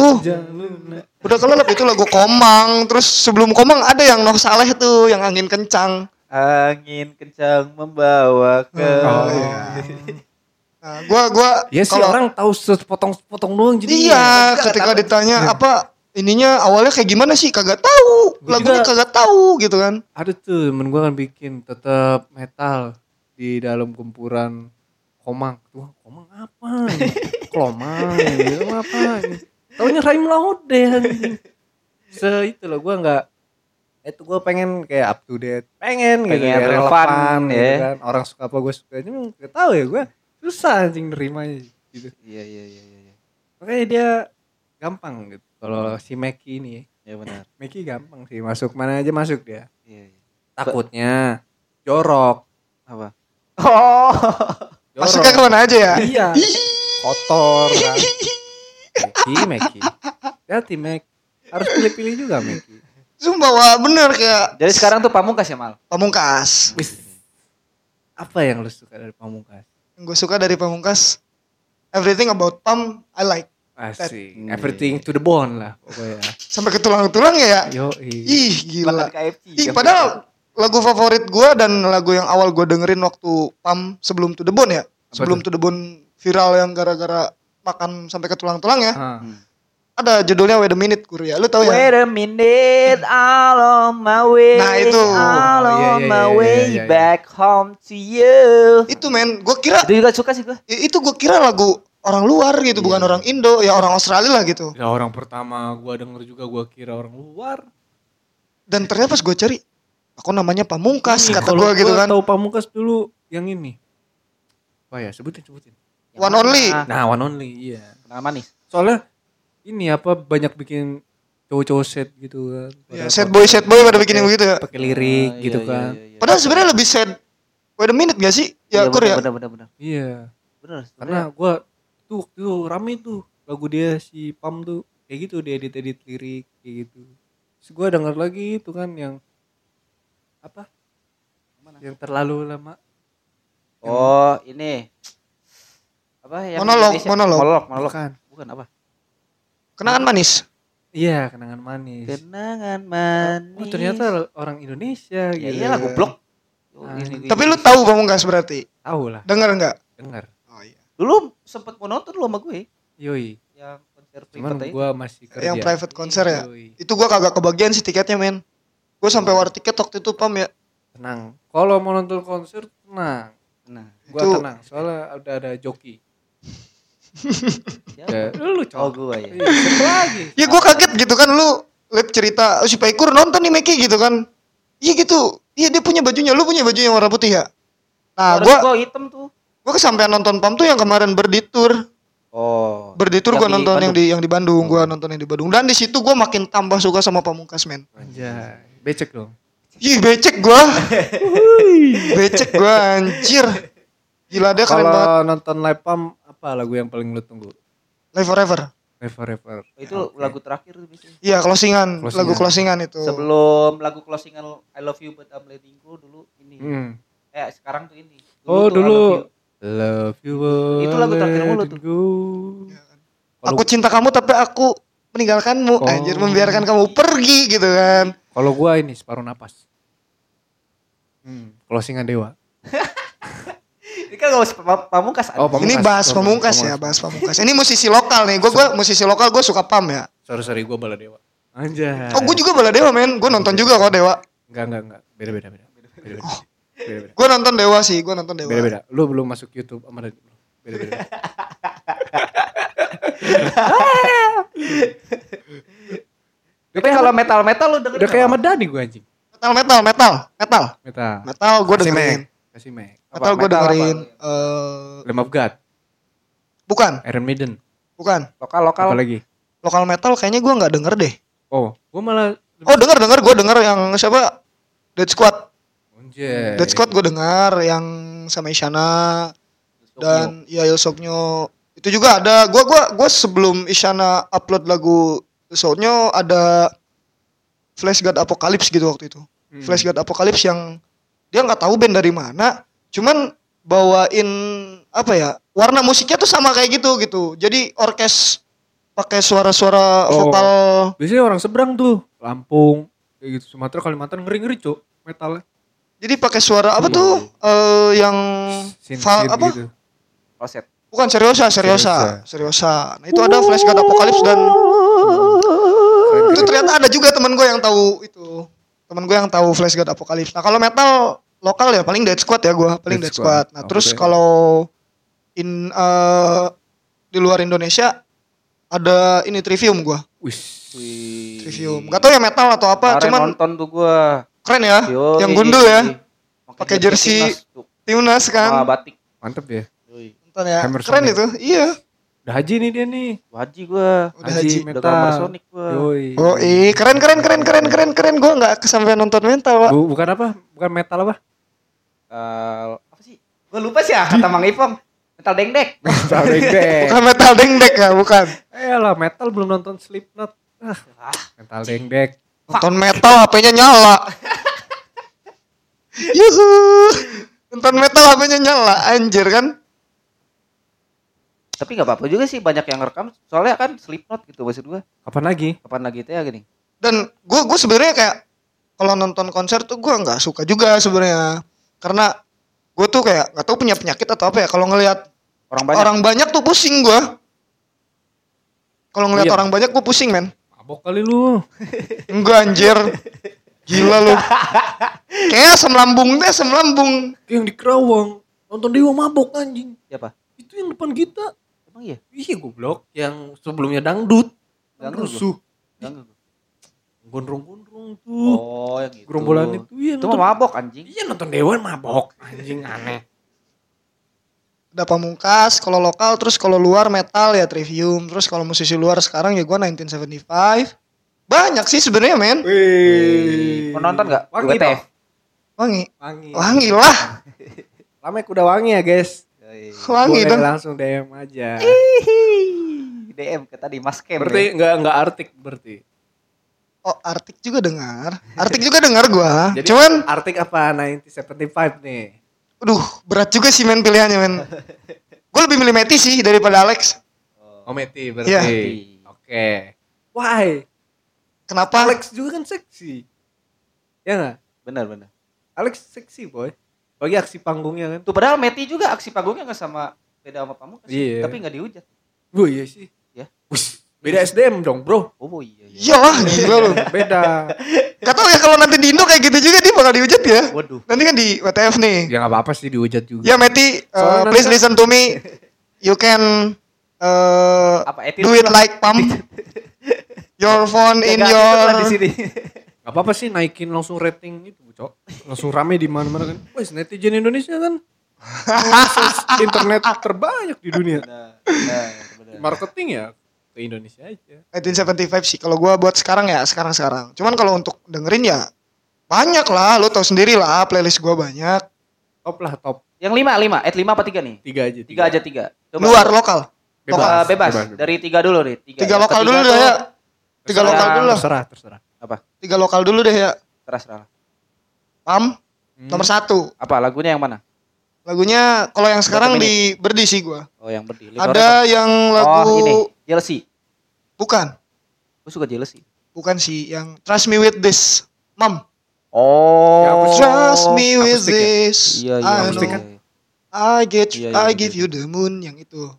Udah kelelep itu lagu Komang. Terus sebelum Komang ada yang Noh Saleh tuh, yang angin kencang. Angin kencang membawa ke Oh, iya. Nah, gua gua Ya sih kalau orang tahu sepotong-sepotong doang jadi iya ketika ditanya apa ininya awalnya kayak gimana sih? Kagak tahu. Gua lagunya juga- kagak tahu gitu kan. Ada tuh temen gua kan bikin tetap metal di dalam gempuran komang tuh komang apa <laughs> kelomang gitu apa taunya Raim Laude anjing se itu loh gua nggak itu gua pengen kayak up to date pengen, gitu Pengen kayak relevan, gitu ya. kan orang suka apa gua suka cuma nggak tahu ya gua susah anjing nerimanya gitu Iya iya iya iya. iya. makanya dia gampang gitu kalau si Meki ini ya. Ya benar. Meki gampang sih masuk mana aja masuk dia Iya iya. takutnya jorok Apa? <laughs> Oh. Masuknya ke mana aja ya? Iya. Kotor kan? Meki Meki. Hati Mek. Harus pilih-pilih juga Meki. Sumpah wah bener kayak Jadi sekarang tuh pamungkas ya, Mal? Pamungkas. Wis. Apa yang lu suka dari Pamungkas? Yang gue suka dari Pamungkas everything about Pam I like asik. Hmm. everything to the bone lah pokoknya. Sampai ke tulang-tulang ya? Yo ih gila. Makan KFC. ih padahal lagu favorit gue dan lagu yang awal gue dengerin waktu Pam sebelum to the bone ya. Sebelum to the bone viral yang gara-gara makan sampai ke tulang-tulang ya. Ah. ada judulnya Wait a Minute Kur ya. Lu tahu ya? Wait a minute, all on my way. Nah, itu. All Oh, iya, on iya, my iya, way iya, back home to you. itu men. Gue kira Itu juga suka sih gue. itu gue kira lagu orang luar gitu bukan orang Indo. Ya orang Australia lah gitu. Ya orang pertama gua denger juga gua kira orang luar. Dan ternyata pas gue cari aku namanya Pamungkas Ini, kata gue gitu kan. tahu Pamungkas dulu yang ini. Apa ya sebutin sebutin. One Only. Nah, nah one only iya. Kenal manis. soalnya ini apa banyak bikin cowok-cowok set gitu kan. Ya, pakai- boy sad boy pada bikin yang begitu ya. pakai lirik Ah, gitu iya, kan. iya, iya. padahal sebenarnya lebih sad Wait a minute gak sih? Ya Iya, Kur ya? bener, bener, bener, iya. Bener. karena gua tuh tuh rame tuh lagu dia si Pam tuh. Kayak gitu dia edit edit lirik kayak gitu. Terus gua denger lagi itu kan yang apa yang terlalu lama Oh, ini. Apa yang Monolog, Indonesia? monolog. Monolog, monolog. Bukan. Bukan apa? kenangan manis iya kenangan manis Kenangan manis. oh ternyata orang Indonesia Ya gitu iya lagu blok. Ah. Ini- tapi lu tahu Pamungkas berarti tahu lah denger nggak denger oh iya Dulu sempet mau nonton lu sama gue yoi yang konser cuman private gua masih kerja yang private konser ya Yoi. itu gue kagak kebagian sih tiketnya men gue sampai war tiket waktu itu Pam ya. Tenang. Kalau mau nonton konser tenang. Nah, gua Itu- tenang soalnya udah ada joki. <laughs> Ya, lu Oh, cowok gue ya. Iya, lagi? <laughs> Ya gue kaget gitu kan lu liat cerita oh, si Paikur nonton nih Meki gitu kan. Iya gitu. Iya dia punya bajunya lu punya baju yang warna putih ya? Nah gue gua hitam tuh. gue kesampean nonton Pam tuh yang kemarin berditur Oh. berditur Yang gue di nonton yang Bandung. di yang di Bandung gue nonton yang di Bandung. Dan di situ gue makin tambah suka sama Pamungkas men. Anjay becek dong Ih becek gua Becek gua anjir Gila dia keren banget kalau nonton live pam apa lagu yang paling lu tunggu Live Forever Live Forever Itu Oke. lagu terakhir tuh biasanya. Iya closingan, Closingan. Lagu closingan itu Sebelum lagu closingan I Love You But I'm Letting Go dulu ini. hmm. Eh sekarang tuh ini. oh tuh I Love dulu You. love you Itu lagu terakhir mulu tuh. Go. Aku cinta kamu tapi aku meninggalkanmu Oh. Anjir membiarkan kamu pergi gitu kan kalau gua ini separuh napas hmm. closingan dewa <laughs> Ini kan pam- pamungkas. Oh, anjing. Ini Pamungkas. bahas Oh, pamungkas ya Pamungkas. Bahas pamungkas Ini musisi lokal nih Gue gua musisi lokal gue suka Pam ya sorry sorry gua bala dewa Anjay. Oh gue juga bala Dewa men, gue nonton juga kok Dewa. Enggak, enggak, enggak. Beda, beda, beda. Beda, beda. Beda, beda. Gue nonton Dewa sih, gue nonton Dewa. Beda, beda. Lu belum masuk YouTube sama Radit. <laughs> <laughs> Tapi kalau metal-metal lu dengerin Udah kayak apa? Ahmad Dhani gue anjing. Metal metal metal metal Meta. metal gue dengerin. Kasih Mac. Apa? Metal gue Metal dengerin. eh Lamb of God. bukan, Iron Maiden. bukan. Lokal lokal. Apa lagi? Lokal metal kayaknya gue nggak denger deh. Oh, gue malah Oh denger denger gue denger yang siapa? Dead Squad. Anjay. Dead Squad gue dengar yang sama Isyana dan ya Ilsoknyo itu juga ada. Gua gua gua sebelum Isyana upload lagu Ilsoknyo ada Flash God Apocalypse gitu waktu itu. Hmm. Flash God Apocalypse yang dia nggak tahu band dari mana, cuman bawain apa ya warna musiknya tuh sama kayak gitu gitu. Jadi orkes pakai suara-suara Oh. vokal. Biasanya orang seberang tuh, Lampung, kayak gitu, Sumatera, Kalimantan ngeri-ngeri, Cuk, metalnya. Jadi pakai suara apa tuh eh yang Sin val- apa? gitu. Roset. Bukan Seriosa, Seriosa, Seriosa. Nah, itu ada Flash God Apocalypse dan itu ternyata ada juga teman gue yang tahu itu. Teman gue yang tahu Flash God Apocalypse. Nah, kalau metal lokal ya paling Dead Squad ya gue, paling Dead Dead, Squad. Squad. Nah, Oke. terus kalau in eh, di luar Indonesia ada ini Trivium gue. Wih. Trivium. Gak tau ya metal atau apa, Kemarin cuman nonton tuh gua. keren ya. Yo, yang iya, gundul iya, ya. iya. Pakai jersey timnas sama kan. batik. Mantep ya. Nonton ya. Keren Sonic. itu. Iya. Udah haji nih dia nih. Haji gua. Udah haji. Udah metal. gambar Sonic gua. Yoi. Oh, iya, keren keren keren keren keren keren. Gue nggak kesampaian nonton mental, Pak. Bu- bukan apa? Bukan metal apa? Eh, apa sih? Gua lupa sih ya kata Mang Ipong. Metal dengdek. <laughs> Metal dengdek. Bukan metal dengdek ya, bukan. Eh lah, metal belum nonton Slipknot. Ah, metal dengdek. Nonton metal HP-nya nyala. <laughs> Yuhu. Nonton metal HP-nya nyala, anjir kan? Tapi nggak apa-apa juga sih banyak yang rekam. Soalnya kan Slipknot gitu maksud gua. Kapan lagi? Kapan lagi teh ya gini? Dan gue gue sebenarnya kayak kalau nonton konser tuh gue nggak suka juga sebenarnya. Karena gue tuh kayak nggak tahu punya penyakit atau apa ya. Kalau ngelihat Orang banyak. orang banyak tuh pusing gue. Kalau ngelihat Iya. orang banyak gue pusing men. Mabok kali lu. <laughs> Enggak anjir. Gila lu. Kayak asam lambung deh, asam lambung. Yang di Kerawang. Nonton Dewa mabok anjing. Siapa? Itu yang depan kita. Emang iya? Iya goblok. Yang sebelumnya dangdut. Ganggu Rusuh. Ganggu. Gondrong-gondrong tuh. Oh, yang itu. Gerombolan itu iya Itu mah mabok anjing. Iya nonton Dewan mabok. Anjing aneh. Udah pamungkas, kalau lokal terus kalau luar metal ya Trivium, terus kalau musisi luar sekarang ya gua 1975. Banyak sih sebenarnya men. Wih. Mau nonton nggak? Wangi. Wangi. Wangi. Wangi lah. Lamek udah wangi ya guys. Wangi Boleh dong. langsung DM aja. DM ke tadi Mas Kem. Berarti ya? enggak enggak artik berarti. Oh, Artik juga dengar. <laughs> Artik juga dengar gua. Jadi Cuman artik apa 1975 nih? aduh, berat juga sih men pilihannya men. <laughs> Gue lebih milih Meti sih daripada Alex. Oh Meti berarti. Iya. Oke. Why? Kenapa? Alex juga kan seksi. Ya enggak? Benar benar. Alex seksi boy. Bagi aksi panggungnya kan. Tuh padahal Meti juga aksi panggungnya nggak sama beda sama Pamungkas. Iya. Tapi nggak dihujat. Gue iya sih. Ya. Wih, beda SDM dong bro. Oh iya iya. Iyalah, gila lu. Beda. Gak tau ya kalau nanti di Indo kayak gitu juga dia bakal dihujat ya. Waduh. Nanti kan di WTF nih. ya nggak apa-apa sih dihujat juga. Ya Meti, uh, please nanti- listen to me. You can uh, Apa do it like pump <laughs> your phone in your lah di sini. Gak apa-apa sih naikin langsung rating itu, Cok. Langsung rame di mana-mana kan. Wes netizen Indonesia kan internet terbanyak di dunia. Benar, benar, benar. Marketing ya ke Indonesia aja. 1975 sih. Kalau gua buat sekarang ya sekarang-sekarang. Cuman kalau untuk dengerin ya banyak lah. Lo tau sendiri lah playlist gua banyak. Top lah top. Yang lima, lima. Eh lima apa tiga nih? Tiga aja. Tiga aja tiga. Coba. Luar lokal. Bebas. Lokal, bebas. Dari tiga dulu deh. Tiga, Tiga Yang lokal dulu ya. Tiga lokal dulu lah. Terserah, terserah. Apa? Tiga lokal dulu deh ya. Terserah. Pam Hmm. nomor satu. Apa lagunya yang mana? Lagunya kalau yang sekarang di Berdi sih gua. Oh yang berdiri. Ada yang lagu Oh ini. Jealousy. bukan. Gue suka jealousy. Bukan sih yang Trust Me With This. Mam. Oh. Ya, Trust me with akustik ya? this. Iya iya. I know. kan? I get Iya, iya, I iya, give iya. you the moon yang itu.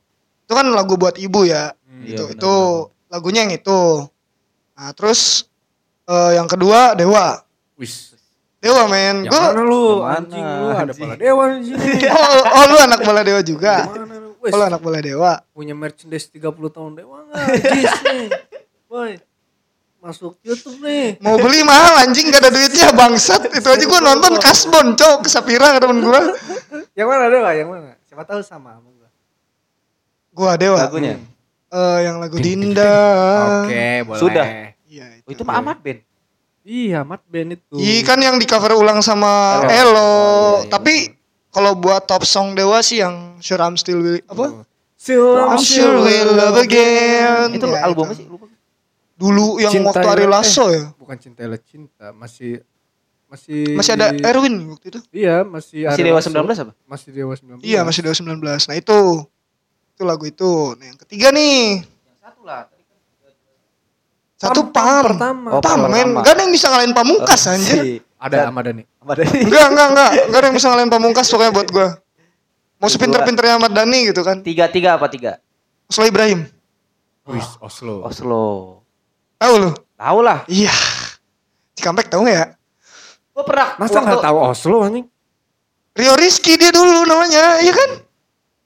Itu kan lagu buat ibu ya. Hmm. Iya, itu benar, itu lagunya yang itu. Nah, terus eh, yang kedua Dewa. Wis. Dewa men. Yang Gua mana lu? Anjing lu ada anjing? pala dewa di sini. <laughs> oh, oh lu anak bola Dewa juga. Lu? Oh, anak bola Dewa. punya merchandise 30 tahun dewa enggak? Jis <laughs> nih. Boy. Masuk YouTube nih. Mau beli mahal anjing gak ada duitnya bangsat. Itu aja gua nonton Kasbon, cowok ke Sapira ke temen gua. Yang mana dewa? Yang mana? Siapa tahu sama sama gua. Gua Dewa. Lagunya. Eh, yang lagu Dinda. Oke, boleh. Sudah. Iya, Oh, itu mah amat Ben. Iya, Mat Ben itu. Iya kan yang di cover ulang sama Elo. Elo. Oh, iya, iya. Tapi kalau buat top song Dewa sih yang Sure I'm Still Will apa? Still I'm sure we'll love again. Itu Ya, albumnya sih lupa. Dulu yang Cinta waktu Ari ya, Lasso ya. Bukan cinta Ella cinta, masih masih Masih ada Erwin waktu itu. Iya, masih Masih Ari Dewa Lasso. 19 apa? Masih Dewa 19. Iya, masih Dewa 19. Nah, itu. Itu lagu itu. Nah, yang ketiga nih. Yang satu lah. Satu Pam, pam. pertama. Oh, Pam, pertama. men. Gak ada yang bisa ngalahin pamungkas anjir. Si- Ada Ahmad Dhani. Ahmad Dhani. Enggak, enggak, <laughs> enggak. Enggak ada yang bisa ngalahin pamungkas pokoknya buat gua. Mau sepinter-pinternya Ahmad Dhani gitu kan. Tiga tiga apa tiga? Oslo Ibrahim. Wis Oslo. Oslo. Tahu lu? Tahu lah. Iya. Cikampek tahu nggak ya? Gua pernah. Masa nggak tahu Oslo anjing? Rio Rizky dia dulu namanya, iya kan?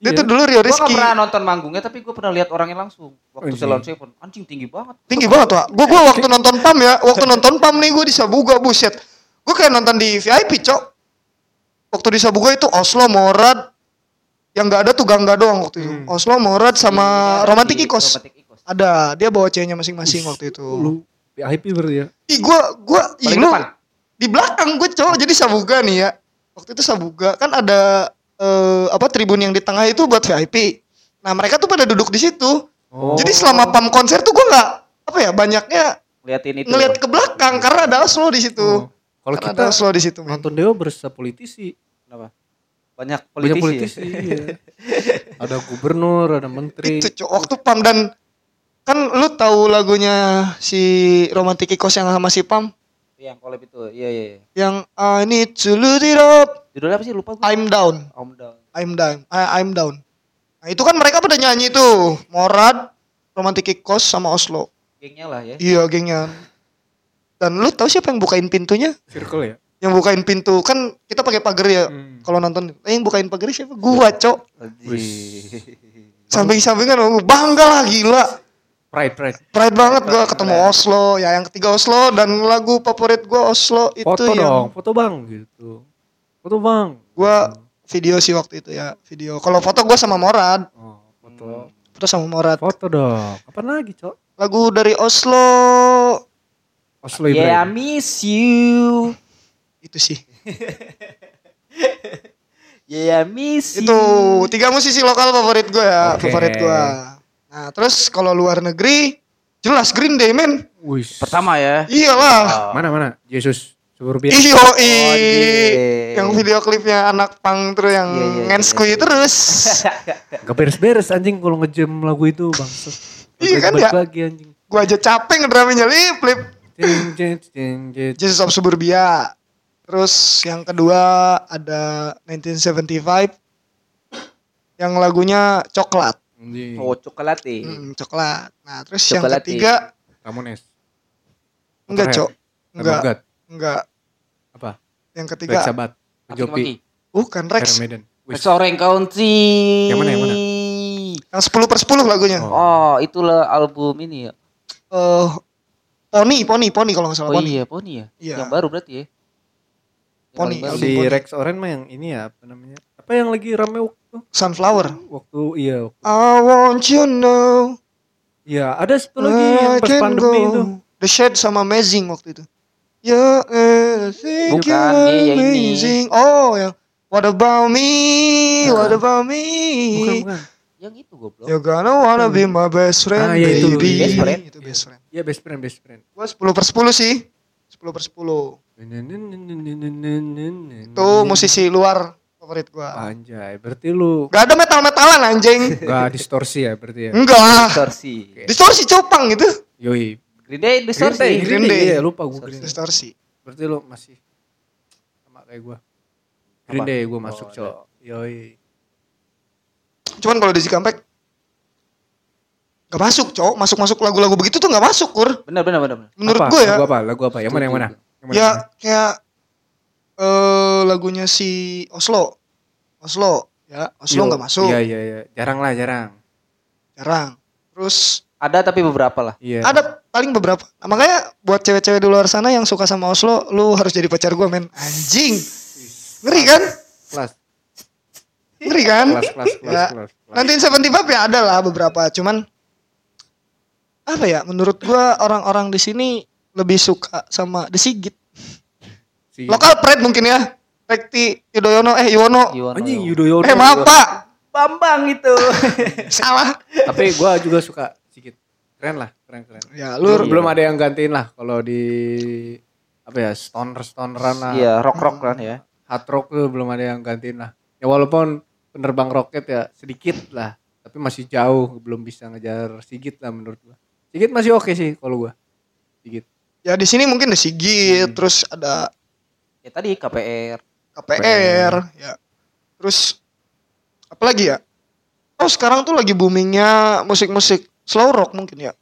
Dia Iya. tuh dulu Rio Rizky. gak pernah nonton manggungnya tapi gua pernah lihat orangnya langsung. Waktu Anjing. Salon Seven. Anjing tinggi banget. Tinggi banget Wak. Gue gua waktu nonton PAM ya, waktu nonton PAM nih gue di Sabuga buset. Gue kayak nonton di VIP, Cok. Waktu di Sabuga itu Oslo, Morad, yang nggak ada tuh Gangga doang waktu itu. Hmm. Oslo, Morad sama Ini ada Romantic di Ikos. Ikos. Ada, dia bawa ceweknya masing-masing waktu itu. Lu VIP berarti ya? Ih, gua gua ih, lu depan. di belakang gue cowok jadi Sabuga nih ya. Waktu itu Sabuga kan ada eh, apa tribun yang di tengah itu buat VIP. Nah, mereka tuh pada duduk di situ. Oh. Jadi selama PAM konser tuh gue nggak apa ya banyaknya Liatin itu. ngelihat ke belakang karena ada Oslo di situ. Oh. Kalau kita ada Oslo di situ. nonton Dewa berasa politisi. Kenapa? Banyak Banyak politisi. politisi. ya? <laughs> iya. ada gubernur, ada menteri. Itu cowok waktu PAM dan kan lu tahu lagunya si Romantic Ikos yang sama si PAM Yang collab itu. Iya iya. iya. yang I need to loot it up, Judulnya apa sih lupa gua. I'm down, Om Down. I'm down, I, I'm down. Nah itu kan mereka pada nyanyi tuh Morad, Romantic Ikos sama Oslo. Gengnya lah ya. Iya gengnya. Dan lu tahu siapa yang bukain pintunya? Circle ya? Yang bukain pintu kan kita pakai pagar ya. Hmm. Kalau nonton, eh, yang bukain pagar siapa? Gua, Cok. <laughs> Samping-sampingan oh, bangga lah gila. Pride, pride. Pride banget gua ketemu Oslo. Ya yang ketiga Oslo dan lagu favorit gua Oslo itu Foto yang dong, foto bang gitu. Foto bang. gua video sih waktu itu ya, video. Kalau foto gua sama Morad, Oh, foto. foto sama Morad. Foto dong. Kapan lagi, Cok? Lagu dari Oslo Oslo Yeah, I Ibrahim. miss you. itu sih. Yeah, I miss you. Itu <laughs> tiga musisi lokal favorit gua ya, Oke. favorit gua. Nah, terus kalau luar negeri jelas Green Day men. Wih. Pertama ya. Iyalah. Mana mana? Yesus suburbia. Iyo Oh, iya. yang video klipnya anak pang terus yang Iya, iya, iya, ngenskui terus. <laughs> Gak beres-beres anjing kalau ngejam lagu itu bangsa. Iya kan ya? Lagi anjing. Gua aja capek ngedramenya lip lip. Jesus of Suburbia. Terus yang kedua ada 1975 yang lagunya coklat. Anjing. Oh, coklat eh. Hmm, coklat. Nah, terus yang Coklat, ketiga Ramones. enggak. Cok. Enggak, Enggak. Yang Black ketiga Sabbath. Maki-maki. Jopi. bukan Rex. Iron Maiden. Wih. Soreng Country. Yang mana, yang mana? Yang 10 per 10 lagunya. Oh. Oh, itulah album ini ya. Eh Pony, Pony, Pony kalau nggak salah Oh Pony. iya, Pony ya. Iya. Yang baru berarti ya. Yang Pony, album Si Pony. Rex Oren mah yang ini ya apa namanya? Apa yang lagi rame waktu? Sunflower. Waktu iya. waktu- I want you know. Iya, ada satu lagi yang pas pandemi go. itu. The Shade sama Amazing waktu itu. Ya, everything Bukan, you're yang ini. amazing. Oh, yang What about me? What about me? Bukan, bukan. Yang itu goblok. You're gonna wanna be my best friend, Ah, iya, itu. baby. Best friend. Itu best friend. Iya, best friend, best friend. Gua 10 per 10 sih. 10 per 10. Itu musisi luar favorit gua. Anjay, berarti lu Gak ada metal-metalan anjing. gak distorsi ya berarti ya? Enggak. Distorsi. Distorsi copang gitu. Yoi. Green Day distorsi. Green Day, Green Green Day. Day. Iya, lupa gue Green Day. Distorsi. Berarti lu masih sama kayak gua. Green? Day gue masuk, Oh, Cok. Yoi. Cuman kalau di Cikampek Gak masuk, cowok. Masuk-masuk lagu-lagu begitu tuh gak masuk, Kur. Benar benar benar. benar. Menurut gue ya. Lagu apa? Lagu apa? Yang mana yang mana? Yang mana? Ya kayak eh lagunya si Oslo. Oslo, ya. Oslo Yo, nggak masuk. Iya iya iya. Jarang lah jarang. Jarang. Terus Ada tapi beberapa lah. Iya. ada paling beberapa. Nah, makanya buat cewek-cewek di luar sana yang suka sama Oslo, lu harus jadi pacar gue, men. Anjing. Ngeri kan? Kelas Ngeri kan? kelas kelas kelas Ya. kelas. kelas. Nanti seventy five ya ada lah beberapa, cuman apa ya? Menurut gua orang-orang di sini lebih suka sama The Sigit. Si- Lokal Pride mungkin ya. Rekti Yudhoyono eh Yuwono. Anjing Oyo. Yudhoyono. Eh maaf Pak, Bambang itu. <laughs> salah. Tapi gua juga suka. Keren lah, keren keren. Ya lu belum ada yang gantiin lah kalau di apa ya stoner stoneran lah. Iya, rock rock kan ya. Hard rock tuh belum ada yang gantiin lah. Ya walaupun penerbang roket ya sedikit lah, tapi masih jauh belum bisa ngejar Sigit lah menurut gua. Sigit masih oke sih kalau gua. Sigit. ya di sini mungkin The Sigit, terus ada Ya tadi KPR. KPR, ya. Terus apa lagi ya? Oh sekarang tuh lagi boomingnya musik-musik slow rock mungkin ya.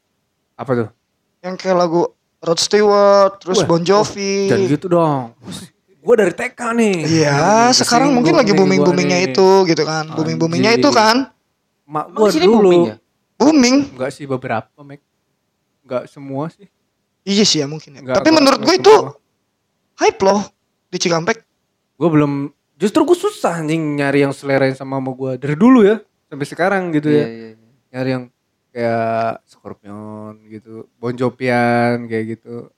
Apa tuh? Yang kayak lagu Rod Stewart, terus Wah, Bon Jovi. Dan gitu dong. Gua dari TK nih. Iya, sekarang mungkin lagi booming boomingnya itu gitu kan, booming boomingnya itu kan, Mak sini dulu. booming ya? booming. Enggak sih beberapa, Mek. Enggak semua sih. Iya sih ya mungkin. Ya. Enggak, Tapi menurut gue itu hype loh di Cikampek. Gue belum justru gue susah anjing nyari yang selera yang sama sama gue dari dulu ya sampai sekarang gitu Iya, ya. iya, iya. Nyari yang kayak Scorpion gitu, Bon Jovian kayak gitu.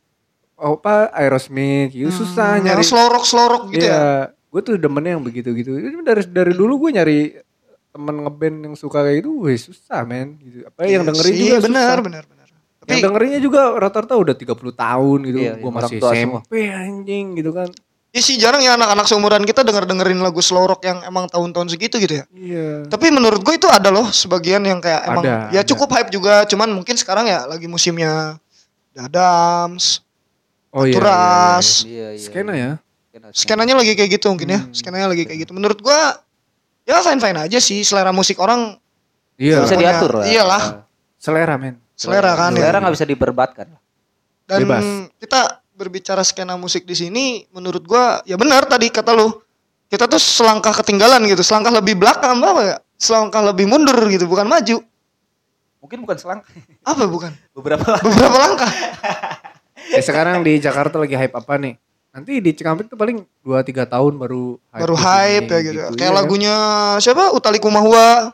Oh, apa Aerosmith gitu susah Hmm, nyari. Yang slow rock gitu ya. Iya, gue tuh demennya yang begitu-gitu. Dari dari dulu gue nyari temen ngeband yang suka kayak gitu, wih susah men gitu. Apa yang Iya dengerin sih, juga benar susah. benar benar. Tapi Yang dengerinnya juga rata-rata udah 30 tahun gitu. Iya, gue iya, masih semua. SMP anjing gitu kan. Ya sih jarang ya anak-anak seumuran kita denger dengerin lagu slow rock yang emang tahun-tahun segitu gitu ya. Iya. Tapi menurut gue itu ada loh sebagian yang kayak emang Ada, ya ada. cukup hype juga, cuman mungkin sekarang ya lagi musimnya Dadams, Oh iya. iya, iya, Turas. Iya, iya. Skena ya. Skena, skena. Skenanya lagi kayak gitu mungkin ya. Hmm. Skenanya lagi kayak gitu. Menurut gua ya fine-fine aja sih selera musik orang Iya. Bisa diatur lah. iyalah. Selera men. selera kan ya. Selera nggak bisa diperdebatkan. Dan Bebas. kita berbicara skena musik di sini menurut gua ya benar tadi kata lu. Kita tuh selangkah ketinggalan gitu, selangkah lebih belakang apa ya? Selangkah lebih mundur gitu, bukan maju. Mungkin bukan selang. Apa bukan? Beberapa lah. <laughs> Beberapa langkah. <laughs> Ya sekarang di Jakarta lagi hype apa nih? Nanti di Cikampek tuh paling 2 3 tahun baru hype. Baru di sini, hype ya gitu. Kayak kan? lagunya siapa? Utali Kumahua.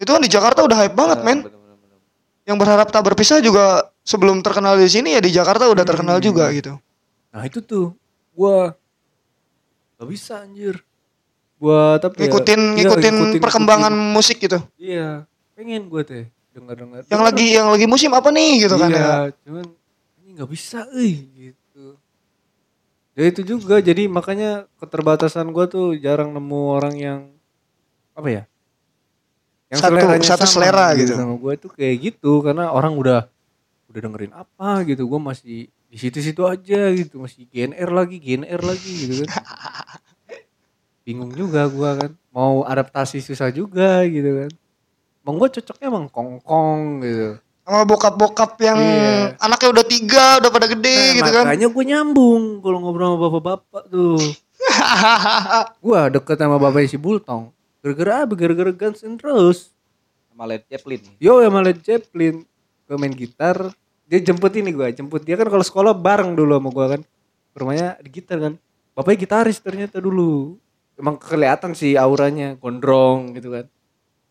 Itu kan di Jakarta udah hype banget, men. Bener-bener. Yang berharap tak berpisah juga sebelum terkenal di sini ya di Jakarta udah terkenal Hmm. juga gitu. Nah, itu tuh gua gak bisa anjir. Buat apa ya? Ngikutin Iya, ngikutin ngikutin- perkembangan ngikutin. musik gitu. Iya, pengen gue teh dengar-dengar. Yang lagi yang lagi musim apa nih gitu kan iya, ya. cuman ini nggak bisa, eh gitu. Ya itu juga, jadi makanya keterbatasan gue tuh jarang nemu orang yang apa ya? Satu- seleranya satu sama selera gitu. Sama gue tuh kayak gitu, karena orang udah udah dengerin apa gitu, gue masih di situ-situ aja gitu, masih GNR lagi, GNR lagi gitu kan. <laughs> Bingung juga gue kan, mau adaptasi susah juga gitu kan. Emang gue cocoknya emang kongkong gitu. Sama bokap-bokap yang Iya. anaknya udah tiga, udah pada gede Nah, gitu kan. makanya gue nyambung kalau ngobrol sama bapak-bapak tuh. <laughs> Gue deket sama bapaknya si Bultong. Gara-gara apa? Gara-gara Guns N' Roses. Sama Led Zeppelin. Yo sama Led Zeppelin. Gue main gitar. Dia jemput ini gue. Jemput dia kan kalau sekolah bareng dulu sama gue kan. Rumahnya di gitar kan. Bapaknya gitaris ternyata dulu. Emang kelihatan sih auranya. Gondrong gitu kan.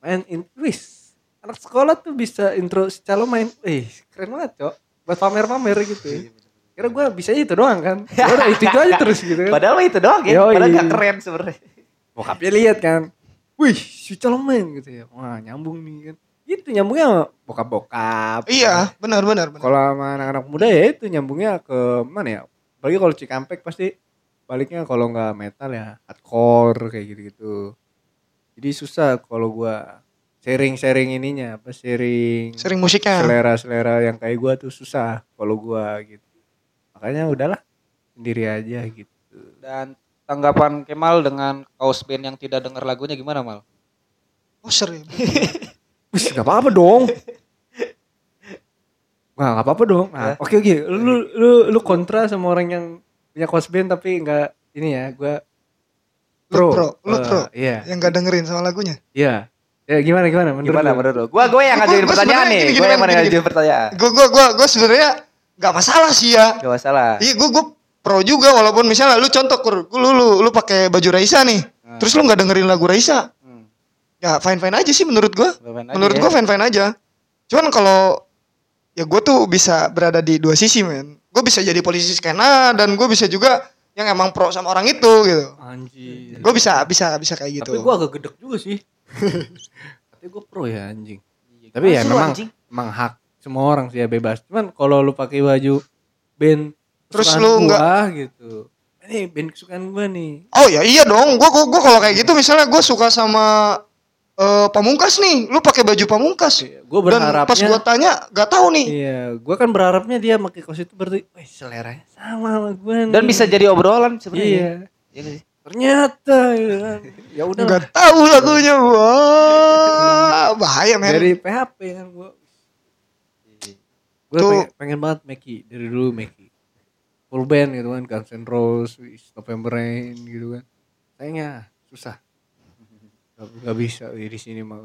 Main in, wis. Anak sekolah tuh bisa intro si calo main. Eh keren banget cok. Buat pamer-pamer gitu. Kira gue bisa itu doang kan. Ya udah itu, itu aja terus gitu kan. <laughs> Padahal itu doang ya. Yoi. Padahal gak keren sebenarnya. Bokapnya lihat kan. Wih, si calo main gitu ya. Wah, nyambung nih kan. Itu nyambungnya bokap-bokap. iya, benar benar benar. Kalau sama anak-anak muda ya itu nyambungnya ke mana ya? Apalagi kalau Cikampek pasti baliknya kalau nggak metal ya hardcore kayak gitu-gitu. Jadi susah kalau gua sharing-sharing ininya apa sharing Sering musiknya. selera-selera yang kayak gua tuh susah kalau gua gitu. Makanya udahlah sendiri aja gitu. Dan tanggapan Kemal dengan kaos band yang tidak dengar lagunya gimana Mal? Oh sering. <laughs> Wis gak apa-apa dong. Nah, gak apa-apa dong. Nah, oke oke. Lu lu lu kontra sama orang yang punya kos band tapi enggak ini ya, gua Lu pro. pro, lu Eh, pro. Iya. Yang gak dengerin sama lagunya. Iya. Ya gimana gimana menurut Gimana lu? menurut lu? Gua gua yang Gua- ngajuin gua pertanyaan nih. Gua gini, yang ngajuin pertanyaan. Gue gue gue gue sebenarnya nggak masalah sih ya. Gak masalah. Iya gue gue pro juga walaupun misalnya lu contoh kur, lu lu lu pakai baju Raisa nih, terus lu nggak dengerin lagu Raisa, Hmm. ya fine fine aja sih menurut. Fine-fine aja Menurut ya. gue fine fine aja. Cuman kalau ya gue tuh bisa berada di dua sisi men. Gue bisa jadi polisi skena dan gue bisa juga yang emang pro sama orang itu gitu. Anjir. Gue bisa bisa bisa kayak gitu. Tapi gua agak gedek juga sih. <laughs> Tapi gua pro ya anjing. Tapi ya memang anjing. memang hak semua orang sih ya bebas. Cuman kalau lu pakai baju band Terus lu gua, nggak- gitu. Ini band kesukaan gua nih. Oh ya iya dong. Gue gua, gua kalau kayak gitu misalnya gue suka sama eh, pamungkas nih, lu pakai baju pamungkas. Iya, Gua Dan berharapnya pas gua tanya, gak tahu nih. Iya, gua kan berharapnya dia pakai kaos itu berarti, wih seleranya sama sama gua nih. Dan bisa jadi obrolan sebenarnya. Iya. Iya nggak sih? Ternyata ya kan. <laughs> Ya udah. Gak tahu lagunya. Wah, bahaya men. Dari PHP kan gua. Gue Tuh. pengen, pengen banget Meki dari dulu Meki. Full band gitu kan Guns N' Roses, November Rain gitu kan. Sayangnya susah. Gak, gak bisa di sini mah.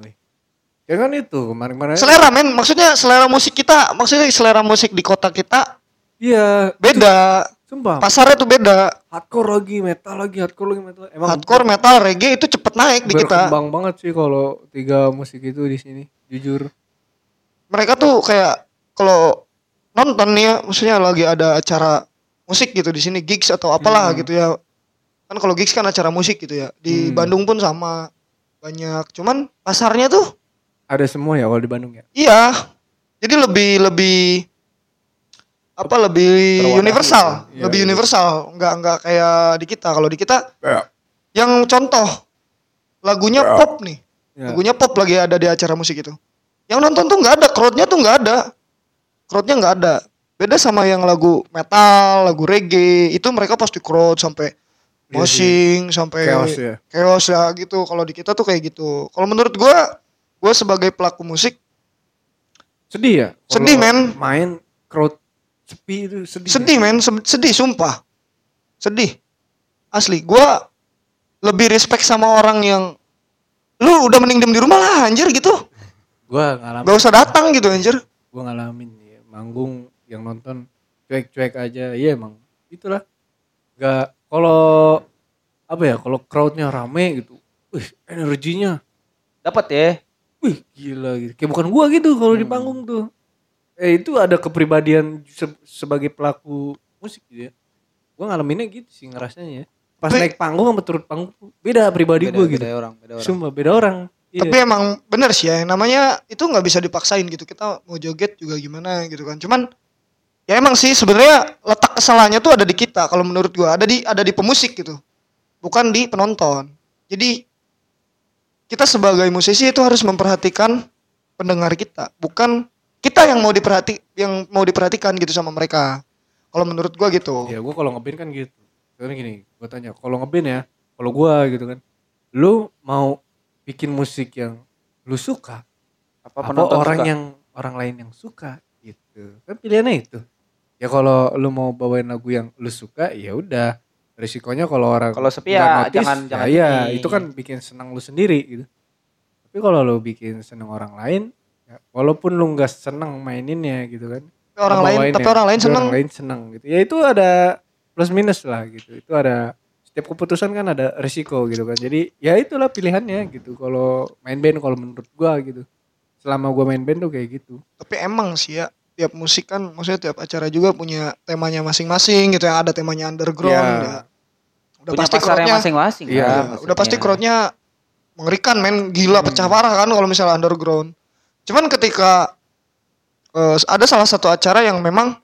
Ya kan itu kemarin-kemarin. Selera men, maksudnya selera musik kita, maksudnya selera musik di kota kita Iya, beda. sumpah. Pasarnya tuh beda. hardcore lagi, metal lagi, hardcore lagi, metal. Emang Hardcore, metal, reggae itu cepet naik di kita. berkembang banget sih kalau tiga musik itu di sini, jujur. Mereka tuh kayak kalau nonton nih ya, maksudnya lagi ada acara musik gitu di sini gigs atau apalah Hmm. gitu ya. Kan kalau gigs kan acara musik gitu ya. Di Hmm. Bandung pun sama banyak. Cuman pasarnya tuh Ada semua ya kalau di Bandung ya. Iya. Jadi lebih lebih apa lebih Terwadahi universal, ya. Iya, lebih iya. universal, nggak nggak kayak di kita. Kalau di kita yang contoh lagunya pop nih, Ya. lagunya pop lagi ada di acara musik itu. Yang nonton tuh nggak ada, crowdnya tuh nggak ada, crowdnya nggak ada. Beda sama yang lagu metal, lagu reggae, itu mereka pasti crowd sampai Iya moshing, sampai Chaos ya. chaos ya gitu. Kalau di kita tuh kayak gitu. Kalau menurut gua, gua sebagai pelaku musik Sedih ya? Sedih, men. Main crowd sepi itu sedih. sedih men, Se- sedih sumpah. Sedih. Asli, gua lebih respect sama orang yang lu udah mending diem di rumah lah anjir gitu. Gua ngalamin, Gak usah datang gitu anjir. gua ngalamin ya, manggung yang nonton cuek-cuek aja. Iya emang itulah. Gak kalau apa ya? Kalau crowdnya rame gitu. Wih, energinya. Dapat ya. Wih, gila gitu. Kayak bukan gua gitu kalau di Hmm. panggung tuh. Eh itu ada kepribadian se- sebagai pelaku musik gitu ya. Gua ngalaminnya gitu sih ngerasanya ya. Pas Tapi- naik panggung sama turun panggung beda pribadi Beda, gua gitu. beda orang, beda orang. Sumpah beda orang. Iya. Tapi emang bener sih ya, namanya itu nggak bisa dipaksain gitu. Kita mau joget juga gimana gitu kan. Cuman ya emang sih sebenarnya letak kesalahannya tuh ada di kita kalau menurut gua, ada di ada di pemusik gitu. Bukan di penonton. Jadi kita sebagai musisi itu harus memperhatikan pendengar kita, bukan kita yang mau diperhati yang mau diperhatikan gitu sama mereka. Kalau menurut gua gitu. Ya gue kalau ngeband kan gitu. Karena gini, gue tanya, kalau ngeband ya, kalau gua gitu kan, lu mau bikin musik yang lu suka, Apa apa penonton orang suka? yang orang lain yang suka gitu. Kan pilihannya itu. Ya kalau lu mau bawain lagu yang lu suka, ya udah. Risikonya kalau orang Kalau sepi nggak ya notice, jangan- jangan ya, ini. itu kan bikin senang lu sendiri gitu. Tapi kalau lu bikin senang orang lain, ya, walaupun lu nggak senang maininnya gitu kan, orang lain tapi orang lain tapi seneng. orang lain seneng gitu ya itu ada plus minus lah gitu itu ada setiap keputusan kan ada resiko gitu kan jadi ya itulah pilihannya gitu kalau main band kalau menurut gua gitu selama gua main band tuh kayak gitu Tapi emang sih ya tiap musik kan maksudnya tiap acara juga punya temanya masing-masing gitu yang ada temanya underground Ya. ya. Udah Punya pasti crowdnya masing-masing. Iya, kan, ya, udah pasti crowdnya mengerikan men gila Hmm. pecah parah kan kalau misalnya underground. Cuman ketika eh, ada salah satu acara yang memang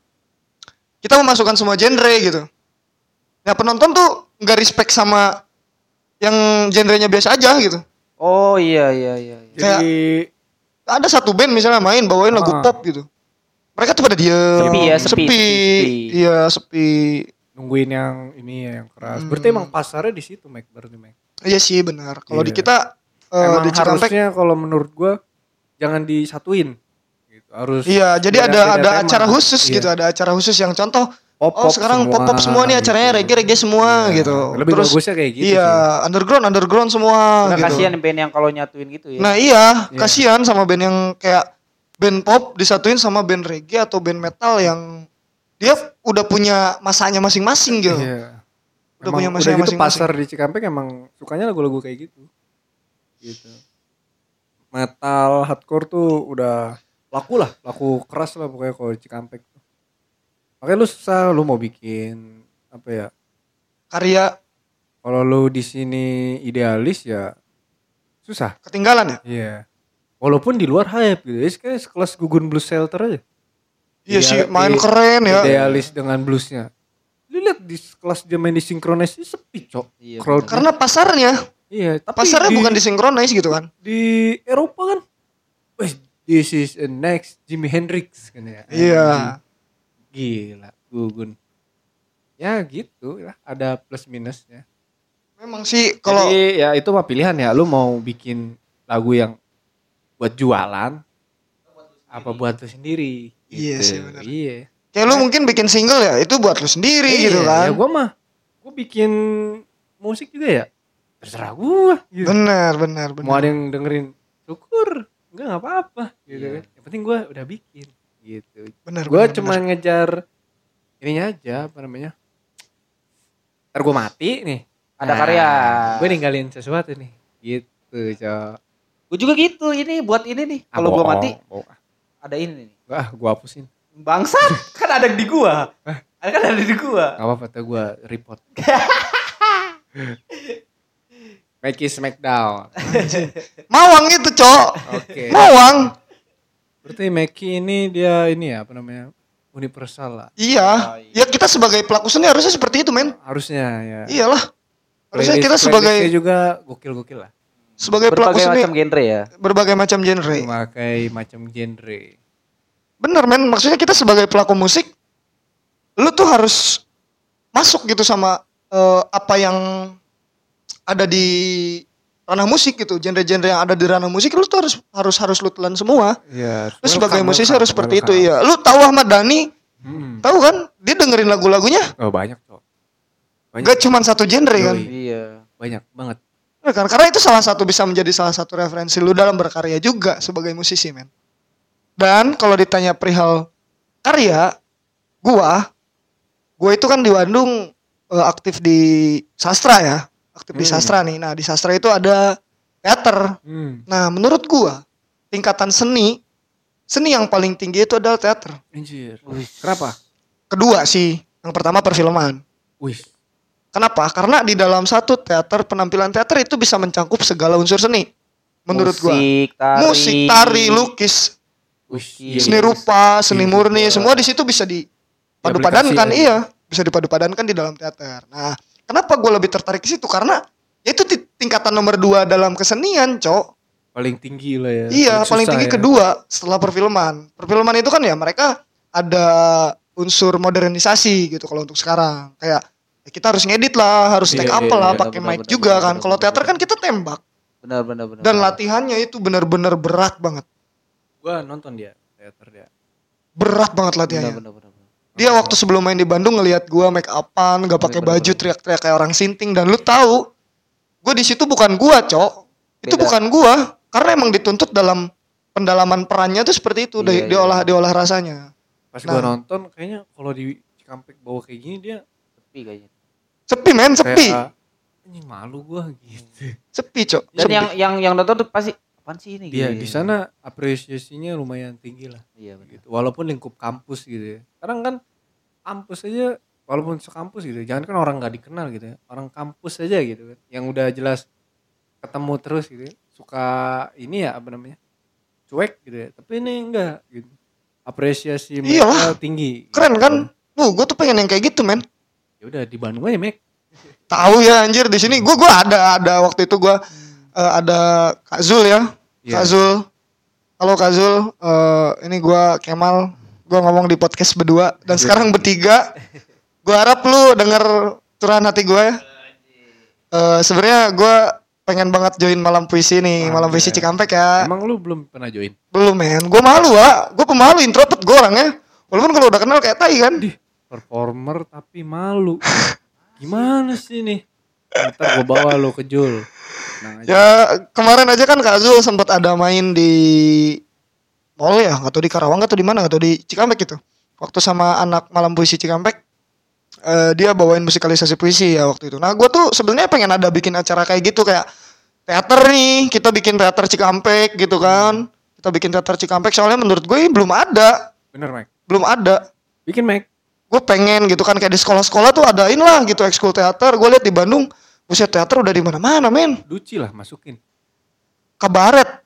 kita memasukkan semua genre gitu. Ya penonton tuh nggak respect sama yang genrenya biasa aja gitu. Oh iya iya iya. iya. Kayak- jadi Ada satu band misalnya main bawain lagu Ah. pop gitu. Mereka tuh pada diem. Sepi ya, sepi, sepi, sepi. Iya, sepi. nungguin yang ini ya yang keras Hmm. berarti emang pasarnya di situ Mac berarti Mac Iya sih benar. Kalau di Iya. kita eh, emang di Cikampek harusnya kalau menurut gua jangan disatuin. Gitu. Harus Iya, jadi ada ada tema. acara khusus Iya. gitu, ada acara khusus yang contoh Pop, oh sekarang pop pop semua nih acaranya reggae reggae semua Iya. gitu. Lebih Terus bagusnya kayak gitu iya, sih. underground underground semua Nggak gitu. kasihan band yang kalau nyatuin gitu ya. Nah, iya, Iya. kasihan sama band yang kayak band pop disatuin sama band reggae atau band metal yang dia udah punya masanya masing-masing gitu. Iya. Udah Emang punya udah masanya gitu masing-masing. pasar di Cikampek emang sukanya lagu-lagu kayak gitu. Gitu. Metal, hardcore tuh udah laku lah, laku keras lah pokoknya kalau di Cikampek. Makanya lu susah lu mau bikin apa ya? Karya Kalau lu di sini idealis ya susah. ketinggalan ya? Iya. Walaupun di luar hype gitu. Ya kayak sekelas Gugun Blues Shelter aja. Iya sih, main keren ya. Idealis dengan bluesnya. Lu lihat di kelas dia main di synchronize ini sepi, Cok. Iya. Karena pasarnya, Iya, tapi pasarnya di, bukan disinkronize gitu kan. di Eropa kan. Wes, this is the next Jimi Hendrix kan ya. Iya. Gila, Gugun. Ya gitu lah, ada plus minusnya. Memang sih kalau Jadi ya itu mah pilihan ya, lu mau bikin lagu yang buat jualan apa buat lu sendiri. Iya gitu. sih, bener. Iya. kayak lu mungkin bikin single ya, itu buat lu sendiri Iya, gitu kan. Ya gua mah gua bikin musik juga ya. Terserah gua gitu. Benar, benar, benar. Mau ada yang dengerin syukur, enggak nggak apa-apa gitu Iya. kan. Yang penting gua udah bikin gitu. Benar. Gua benar, cuma benar. ngejar ininya aja apa namanya? Ntar gua mati nih. Ada karya. Gue ninggalin sesuatu nih. Gitu, Cok. Gue juga gitu ini buat ini nih. Ah, Kalau gua mati bohong. ada ini nih. Wah, gua hapusin. Bangsat, <laughs> kan ada di gua. Ada kan ada di gua. Gak apa-apa tuh gua report. <laughs> Make it smackdown. <laughs> Mawang itu, Cok. Oke. Mawang. Berarti Meki ini dia ini ya apa namanya? Universal lah. Iya. Ya kita sebagai pelaku seni harusnya seperti itu, men. Harusnya ya. Iyalah. Harusnya Playlist- kita sebagai juga gokil-gokil lah. Sebagai pelaku Berbagai seni macam genre ya. berbagai macam genre. Memakai macam genre. Bener men, maksudnya kita sebagai pelaku musik, lu tuh harus masuk gitu sama eh, apa yang ada di ranah musik gitu, genre-genre yang ada di ranah musik, lu tuh harus harus harus lu telan semua. Iya. Lu sebagai musisi harus seperti itu ya. Lu tahu Ahmad Dhani, Hmm. tahu kan? Dia dengerin lagu-lagunya Oh banyak tuh. Banyak. gak cuma satu genre kan? Yoi. Iya. Banyak banget. Nah, kan? Karena itu salah satu bisa menjadi salah satu referensi lu dalam berkarya juga sebagai musisi men. Dan kalau ditanya perihal karya, gua, gua itu kan di Bandung eh, aktif di sastra ya, aktif di Hmm. sastra nih. Nah di sastra itu ada teater. Hmm. Nah menurut gua tingkatan seni, seni yang paling tinggi itu adalah teater. Anjir. Kenapa? Kedua sih, yang pertama perfilman. Wih. Kenapa? Karena di dalam satu teater penampilan teater itu bisa mencakup segala unsur seni. Menurut gua. Musik, tari. musik, tari, lukis, Wih. Iya, seni iya. rupa, seni Iya, murni, iya. semua di situ bisa dipadu-padankan, Diaplikasi iya, bisa dipadu-padankan di dalam teater. Nah, kenapa gue lebih tertarik ke situ? Karena itu ti- tingkatan nomor dua dalam kesenian, cok. Paling tinggi lah ya. Iya, paling susah tinggi ya. kedua setelah perfilman. Perfilman itu kan ya mereka ada unsur modernisasi gitu kalau untuk sekarang. Kayak ya kita harus ngedit lah, harus Iya, take up iya, lah, iya, pakai mic juga kan. Kalau teater kan kita tembak Benar benar benar. dan latihannya itu benar-benar berat banget. Gua nonton dia teater dia. Berat banget latihannya. benar benar. benar. Dia waktu sebelum main di Bandung ngelihat gua make upan, gak pakai baju, teriak-teriak kayak orang sinting dan lu tahu, gua di situ bukan gua, Cok. Itu Beda. bukan gua, karena emang dituntut dalam pendalaman perannya tuh seperti itu, Iya, di, iya, diolah iya. diolah rasanya. Pas gua Nah. nonton kayaknya kalau di Cikampek bawa kayak gini dia Sepi kayaknya. Sepi men, sepi. kayak anjing malu gua gitu. Sepi, Cok. Dan Sepi. yang yang yang nonton tuh pasti apaan sih ini? Dia Gitu. di sana apresiasinya lumayan tinggi lah Iya benar. gitu. Walaupun lingkup kampus gitu ya. Sekarang kan kampus aja walaupun sekampus gitu. Jangan kan orang nggak dikenal gitu ya. Orang kampus aja gitu kan. Yang udah jelas ketemu terus gitu ya. Suka ini ya apa namanya? Cuek gitu ya. Tapi ini enggak gitu. Apresiasi mereka Iyalah. tinggi. Keren kan? Lu gua tuh pengen yang kayak gitu, men. Ya udah di Bandung aja, Mek. Tahu ya anjir di sini gua gua ada ada waktu itu gua eh, ada Kak Zul ya. Iya. Kak Zul. Halo Kak Zul, Eh, ini gua Kemal. Gua ngomong di podcast berdua dan Iya. sekarang bertiga. Gua harap lu denger curahan hati gua ya. Eh sebenarnya gua pengen banget join malam puisi nih, malam puisi Anjay. Cikampek ya. Emang lu belum pernah join? Belum men, gue malu ah, gue pemalu introvert gue orangnya. Walaupun kalau udah kenal kayak tai kan. Di performer tapi malu. Gimana sih nih? Ntar gue bawa lu ke Jul. Aja. Ya kemarin aja kan Kak Zul sempat ada main di mall ya, nggak tahu di Karawang atau di mana, nggak tahu di Cikampek gitu. Waktu sama anak malam puisi Cikampek, eh, dia bawain musikalisasi puisi ya waktu itu. Nah gue tuh sebenarnya pengen ada bikin acara kayak gitu kayak teater nih, kita bikin teater Cikampek gitu kan. Kita bikin teater Cikampek soalnya menurut gue belum ada, Bener, Mike. belum ada. Bikin, Mike. Gue pengen gitu kan kayak di sekolah-sekolah tuh adain lah gitu ekskul teater gue lihat di Bandung buset teater udah di mana-mana men Duci lah masukin. kabaret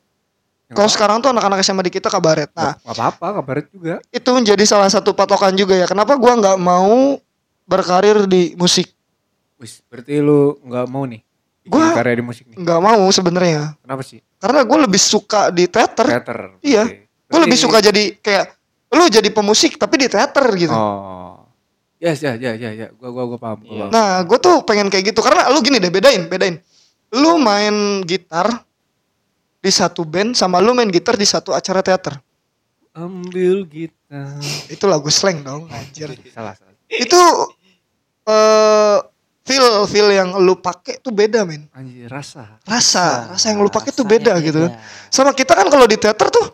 Ya, kalau sekarang tuh anak-anak SMA di kita kabaret nah nggak apa-apa, kabaret juga. itu menjadi salah satu patokan juga ya kenapa gua nggak mau berkarir di musik Wis, berarti lu nggak mau nih Gua- karya di musik nih. nggak mau sebenarnya Kenapa sih? karena gue lebih suka di teater Teater. Iya. Gue lebih suka jadi kayak lu jadi pemusik tapi di teater gitu Oh. Yes, ya, ya, ya, ya. Gua, gua, gua paham. Gua Iya. paham. Nah, gue tuh pengen kayak gitu karena lu gini deh bedain, bedain. Lu main gitar di satu band sama lu main gitar di satu acara teater. Ambil gitar. Itu lagu slang dong, anjir. Salah, salah. Itu eh feel feel yang lu pakai tuh beda, men. Anjir, rasa. Rasa, rasa yang lu pakai tuh Rasanya beda gitu. Sama kita kan kalau di teater tuh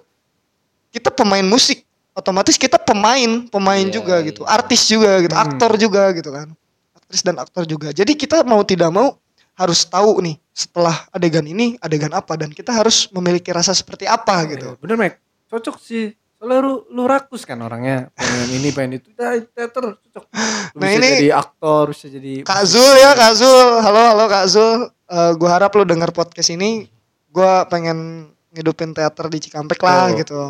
kita pemain musik, otomatis kita pemain, pemain Iya, juga gitu, iya. artis juga gitu, Hmm. aktor juga gitu kan. Aktris dan aktor juga. Jadi kita mau tidak mau harus tahu nih setelah adegan ini adegan apa dan kita harus memiliki rasa seperti apa gitu. Bener, Mek. Cocok sih. Soalnya lu, lu rakus kan orangnya. Pengen ini, pengen itu. Nah, teater cocok. Lu Nah, bisa ini- jadi aktor, bisa jadi... Kak Zul ya, Kak Zul. Halo, halo Kak Zul. Eh gua harap lu denger podcast ini. Gua pengen ngidupin teater di Cikampek lah Tuh. gitu.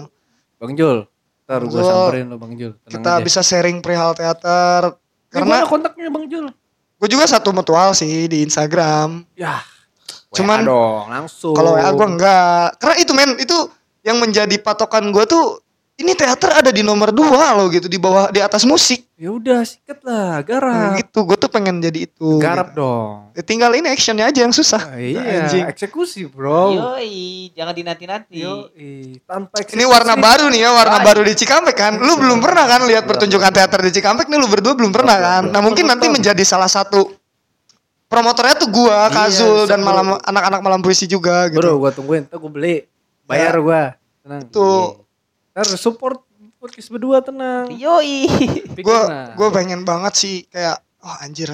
Bang Jul. Ntar Jul, samperin lo Bang Jul. Tenang Kita aja. bisa sharing perihal teater. Karena Karena kontaknya Bang Jul. gue juga satu mutual sih di Instagram. Ya. Cuman- dong, langsung. Kalau WA gue enggak. Karena itu men, itu yang menjadi patokan gue tuh ini teater ada di nomor dua loh gitu di bawah di atas musik. Ya udah, sikat lah, Nah, garap. gitu. Gue tuh pengen jadi itu. Garap gitu. dong. Ya, tinggal ini actionnya aja yang susah. Ah, iya, Anjing. eksekusi, Bro. Yoi, jangan dinanti-nanti. Yo, tanpa eksekusi. Ini warna baru nih ya, warna Ay. baru di Cikampek kan. Lu belum pernah kan lihat pertunjukan teater di Cikampek nih lu berdua belum pernah kan. Nah, mungkin nanti menjadi salah satu promotornya tuh gua, Iya, Kazul dan sebelum- malam anak-anak malam puisi juga gitu. Bro, gua tungguin, tuh gua beli. Bayar Ya. gua. Tenang. Tuh, Ntar support podcast berdua tenang. Yoi. Gue gue pengen banget sih kayak oh anjir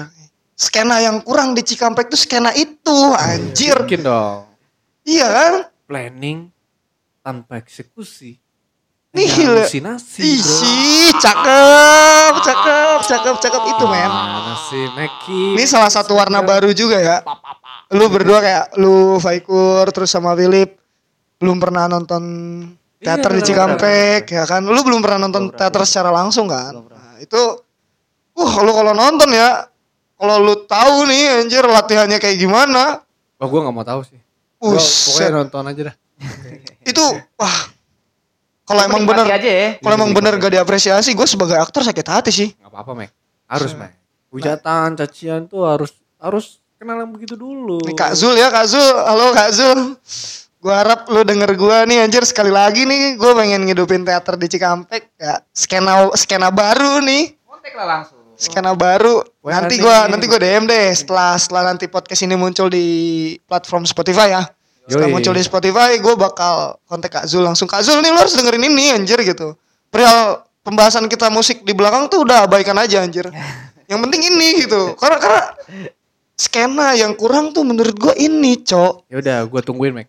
skena yang kurang di Cikampek tuh skena itu anjir Bikin dong. iya kan Planning tanpa eksekusi. Ya. Halusinasi, sih, cakep cakep cakep cakep itu men Mana sih, Meki? ini salah satu warna baru juga ya lu berdua kayak lu Faikur terus sama Philip belum pernah nonton teater Iya, di Cikampek ya kan lu belum pernah nonton teater secara langsung kan nah, itu uh lu kalau nonton ya kalau lu tahu nih anjir latihannya kayak gimana Oh, gua gak mau tahu sih. Gua Buset. pokoknya nonton aja dah. <laughs> itu wah kalau emang bener aja ya. kalau emang bener gak diapresiasi gue sebagai aktor sakit hati sih Gak apa-apa, Mek. Harus, Mek. Hujatan, cacian tuh harus harus kenal yang begitu dulu. Nih Kak Zul ya Kak Zul Halo Kak Zul Gue harap lu denger gue nih anjir. Sekali lagi nih Gue pengen ngidupin teater di Cikampek. Ya Skena skena baru nih. Kontak lah langsung. Skena baru. Wah, Nanti gue nanti gue DM deh Setelah setelah nanti podcast ini muncul di platform Spotify ya. Setelah Yoi. muncul di Spotify Gue bakal kontak Kak Zul langsung. Kak Zul nih lu harus dengerin ini anjir gitu. Perihal pembahasan kita musik di belakang tuh udah abaikan aja anjir. <laughs> Yang penting ini gitu. Karena karena skena yang kurang tuh menurut gue ini cok. Ya udah, gua tungguin, Mek.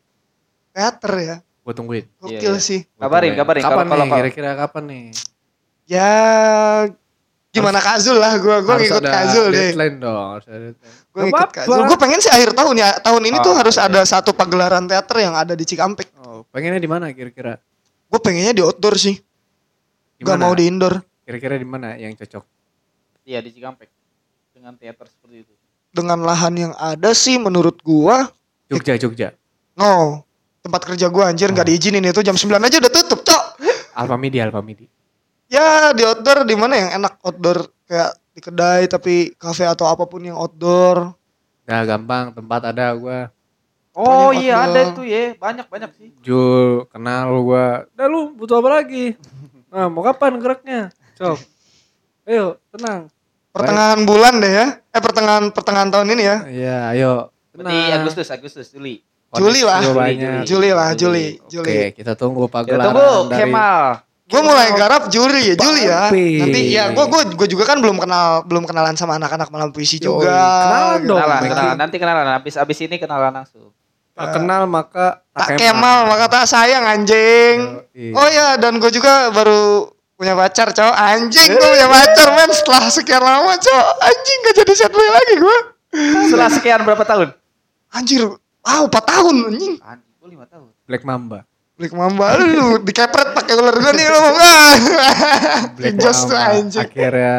Teater ya Gua tungguin. gokil Iya, iya. sih Kabarin, kabarin. Kapan Kalau- kalau- nih? Kira-kira kapan nih? ya gimana Kazul lah gue gue ngikut Kazul deh Deadline dong, gue ngikut. Kazul gue pengen sih akhir tahun ya tahun ini tuh Oh, harus iya. ada satu pagelaran teater yang ada di Cikampek Oh, pengennya di mana kira-kira? gue pengennya di outdoor sih Di gak mau di indoor Kira-kira di mana yang cocok? Iya di Cikampek. Dengan teater seperti itu. dengan lahan yang ada sih menurut gua Jogja, Jogja. no tempat kerja gua anjir Oh. nggak diizinin itu jam 9 aja udah tutup cok Alfa Midi, Alfa Midi. ya di outdoor di mana yang enak outdoor kayak di kedai tapi kafe atau apa pun yang outdoor Udah gampang, tempat ada gua. Oh iya outdoor. ada itu ya, banyak banyak sih. Jul, kenal gua. Dah lu butuh apa lagi? <laughs> Nah, mau kapan geraknya? Cok. Ayo, tenang. Pertengahan bulan deh ya. Eh pertengahan pertengahan tahun ini ya. Iya, ayo. Berarti Agustus, Agustus, Juli. Juli lah. Juli, Juli, Juli lah, Juli, Oke, kita tunggu Kita pagelaran tunggu dari Kemal. Gue mulai garap Juli ya, Juli ya. Tapi- Nanti ya gue gue gue juga kan belum kenal belum kenalan sama anak-anak malam puisi juga. kenalan dong. Kenalan, kenalan. Nanti kenalan. Habis habis ini kenalan langsung. Tak kenal maka Tak Kemal maka tak sayang anjing. Oh ya dan gue juga baru punya pacar cowok anjing gue punya pacar men setelah sekian lama cowok anjing gak jadi set boy lagi gue Setelah sekian berapa tahun? anjir wow 4 tahun anjing Anjing, gue lima tahun. Black Mamba. Blik mamba lu dikepret pakai ular gue nih lu. <laughs> Black Just Mamba. anjing Akhirnya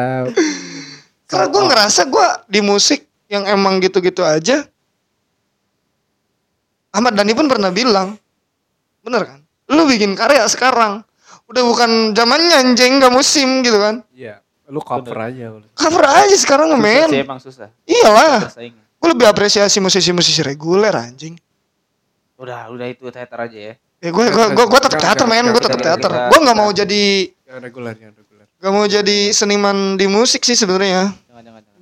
Karena gue ngerasa gue di musik yang emang gitu-gitu aja. Ahmad Dhani pun pernah bilang, bener kan? Lu bikin karya sekarang, udah bukan zamannya anjing gak musim gitu kan? Iya, lu cover aja lu. Cover aja sekarang Susah sih men. emang susah. Iyalah. Gue lebih apresiasi musisi-musisi reguler anjing. Udah, udah itu teater aja ya. Ya gue gue gue gue tetap teater men, gue tetap teater. Gue nggak mau jadi Yang reguler, yang reguler. gak mau jadi seniman di musik sih sebenarnya.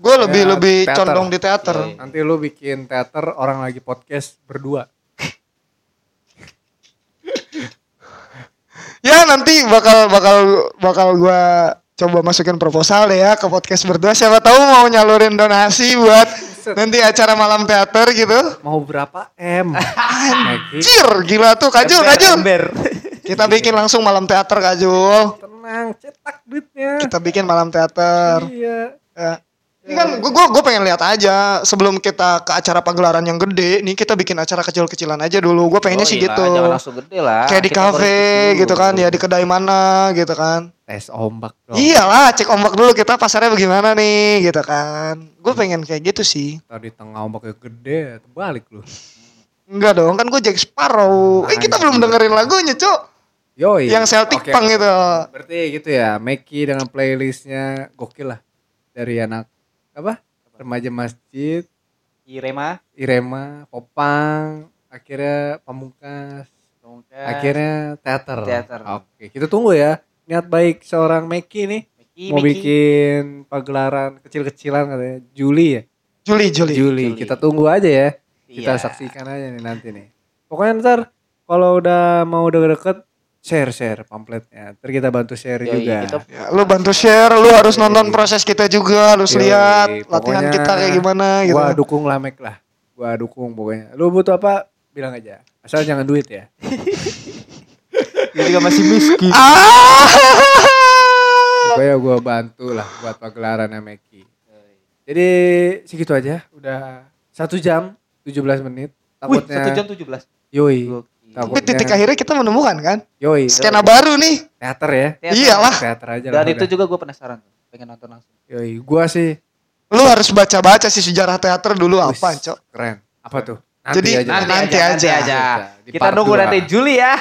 Gue lebih Ya, lebih teater. condong di teater. Iya. Nanti lu bikin teater orang lagi podcast berdua. <laughs> Ya nanti bakal bakal bakal gua coba masukin proposal deh ya ke podcast berdua. Siapa tahu mau nyalurin donasi buat nanti acara malam teater gitu. Mau berapa M? <laughs> Cir, gila tuh Kajul, Ember, Kajul. ember. <laughs> Kita bikin langsung malam teater Kajul. tenang, cetak duitnya. Kita bikin malam teater. Iya. Ya. Ini kan gue gue pengen lihat aja sebelum kita ke acara pagelaran yang gede nih kita bikin acara kecil-kecilan aja dulu. Gue pengennya Oh sih iya, gitu. Jangan langsung gede lah. Kayak di kafe gitu kan ya di kedai mana gitu kan. Tes ombak dong. Iyalah, cek ombak dulu kita pasarnya bagaimana nih, gitu kan. Gue pengen kayak gitu sih. Tadi tengah ombaknya gede, terbalik lu. Enggak dong, kan gue Jack Sparrow. Eh kita belum dengerin lagunya, Cok. Yoi. Yang Celtic Oke, Punk itu. Berarti gitu ya, Meki dengan playlistnya gokil lah. Dari anak apa? Remaja masjid, Irema. Irema, Popang, akhirnya Pamungkas, Pamungkas, akhirnya teater. Teater. Oke, kita tunggu ya. Niat baik seorang Meki nih Meki, mau Meki. bikin pagelaran kecil-kecilan katanya. Juli ya? Juli, Juli. Juli. Kita tunggu aja ya. Kita Iya. saksikan aja nih nanti nih. Pokoknya ntar kalau udah mau deket-deket share share pamfletnya. Ntar kita bantu share Yoi, juga. kita- Ya, lu bantu share, lu harus nonton proses kita juga, lu harus Yoi, lihat latihan pokoknya kita kayak gimana gitu. Gua dukung lah Mek lah. Gua dukung pokoknya. Lu butuh apa? Bilang aja. Asal jangan duit ya. <laughs> Dia juga masih miskin. Ah! <laughs> Pokoknya gua bantu lah buat pagelarannya Meki. Jadi segitu aja. Udah satu jam 17 menit. Wih, Takutnya. satu jam tujuh belas. Yoi. Gokil. Tapi titik akhirnya kita menemukan kan, Yoi. skena baru nih. Teater ya. Teater. Iyalah. Teater aja Dan lah. itu juga gue penasaran. Pengen nonton langsung. Yoi. Gua sih Lu harus baca-baca sih sejarah teater dulu Wis, apa, Cok. Keren. Apa tuh? Jadi, aja. Nanti Nanti, aja. aja. Di Kita part nunggu dua. nanti Juli ya.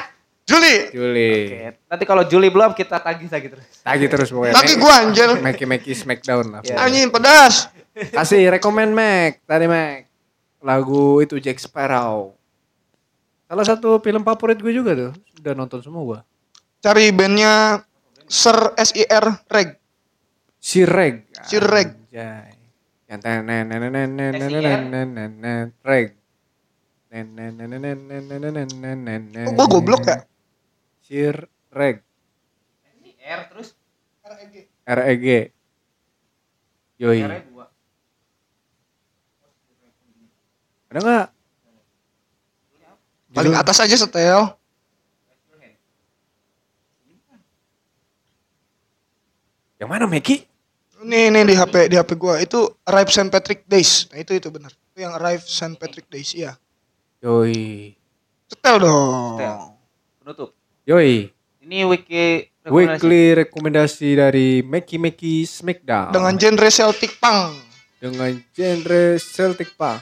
Juli, Juli. Oke. Nanti kalau Juli belum kita tagih-tagih terus. Lagi terus pokoknya. lagi gua anjir. Meki Meki Smackdown lah. Iya. Anjing pedas. Kasih rekomend Mac. Tadi Mac. Lagu itu Jack Sparrow. Salah satu film favorit gue juga tuh. Udah nonton semua gua. Cari bandnya Sir SIR Reg. Si Reg. Si Reg. Anjay. Yang Reg. Kok gua goblok ya? Si Reg. R terus REG. Yoi. dua. Ada nggak? Paling Judul- atas aja setel. Yang mana Meki? Nih nih di HP di HP gua itu Arrive St Patrick Days. Nah itu itu benar. Itu yang Arrive St Patrick Days iya. Yoi. Setel dong. Setel. Penutup. Yoi. Ini wiki rekomendasi. Weekly rekomendasi dari Meki Meki Smackdown Dengan genre Celtic Punk. dengan genre Celtic Punk.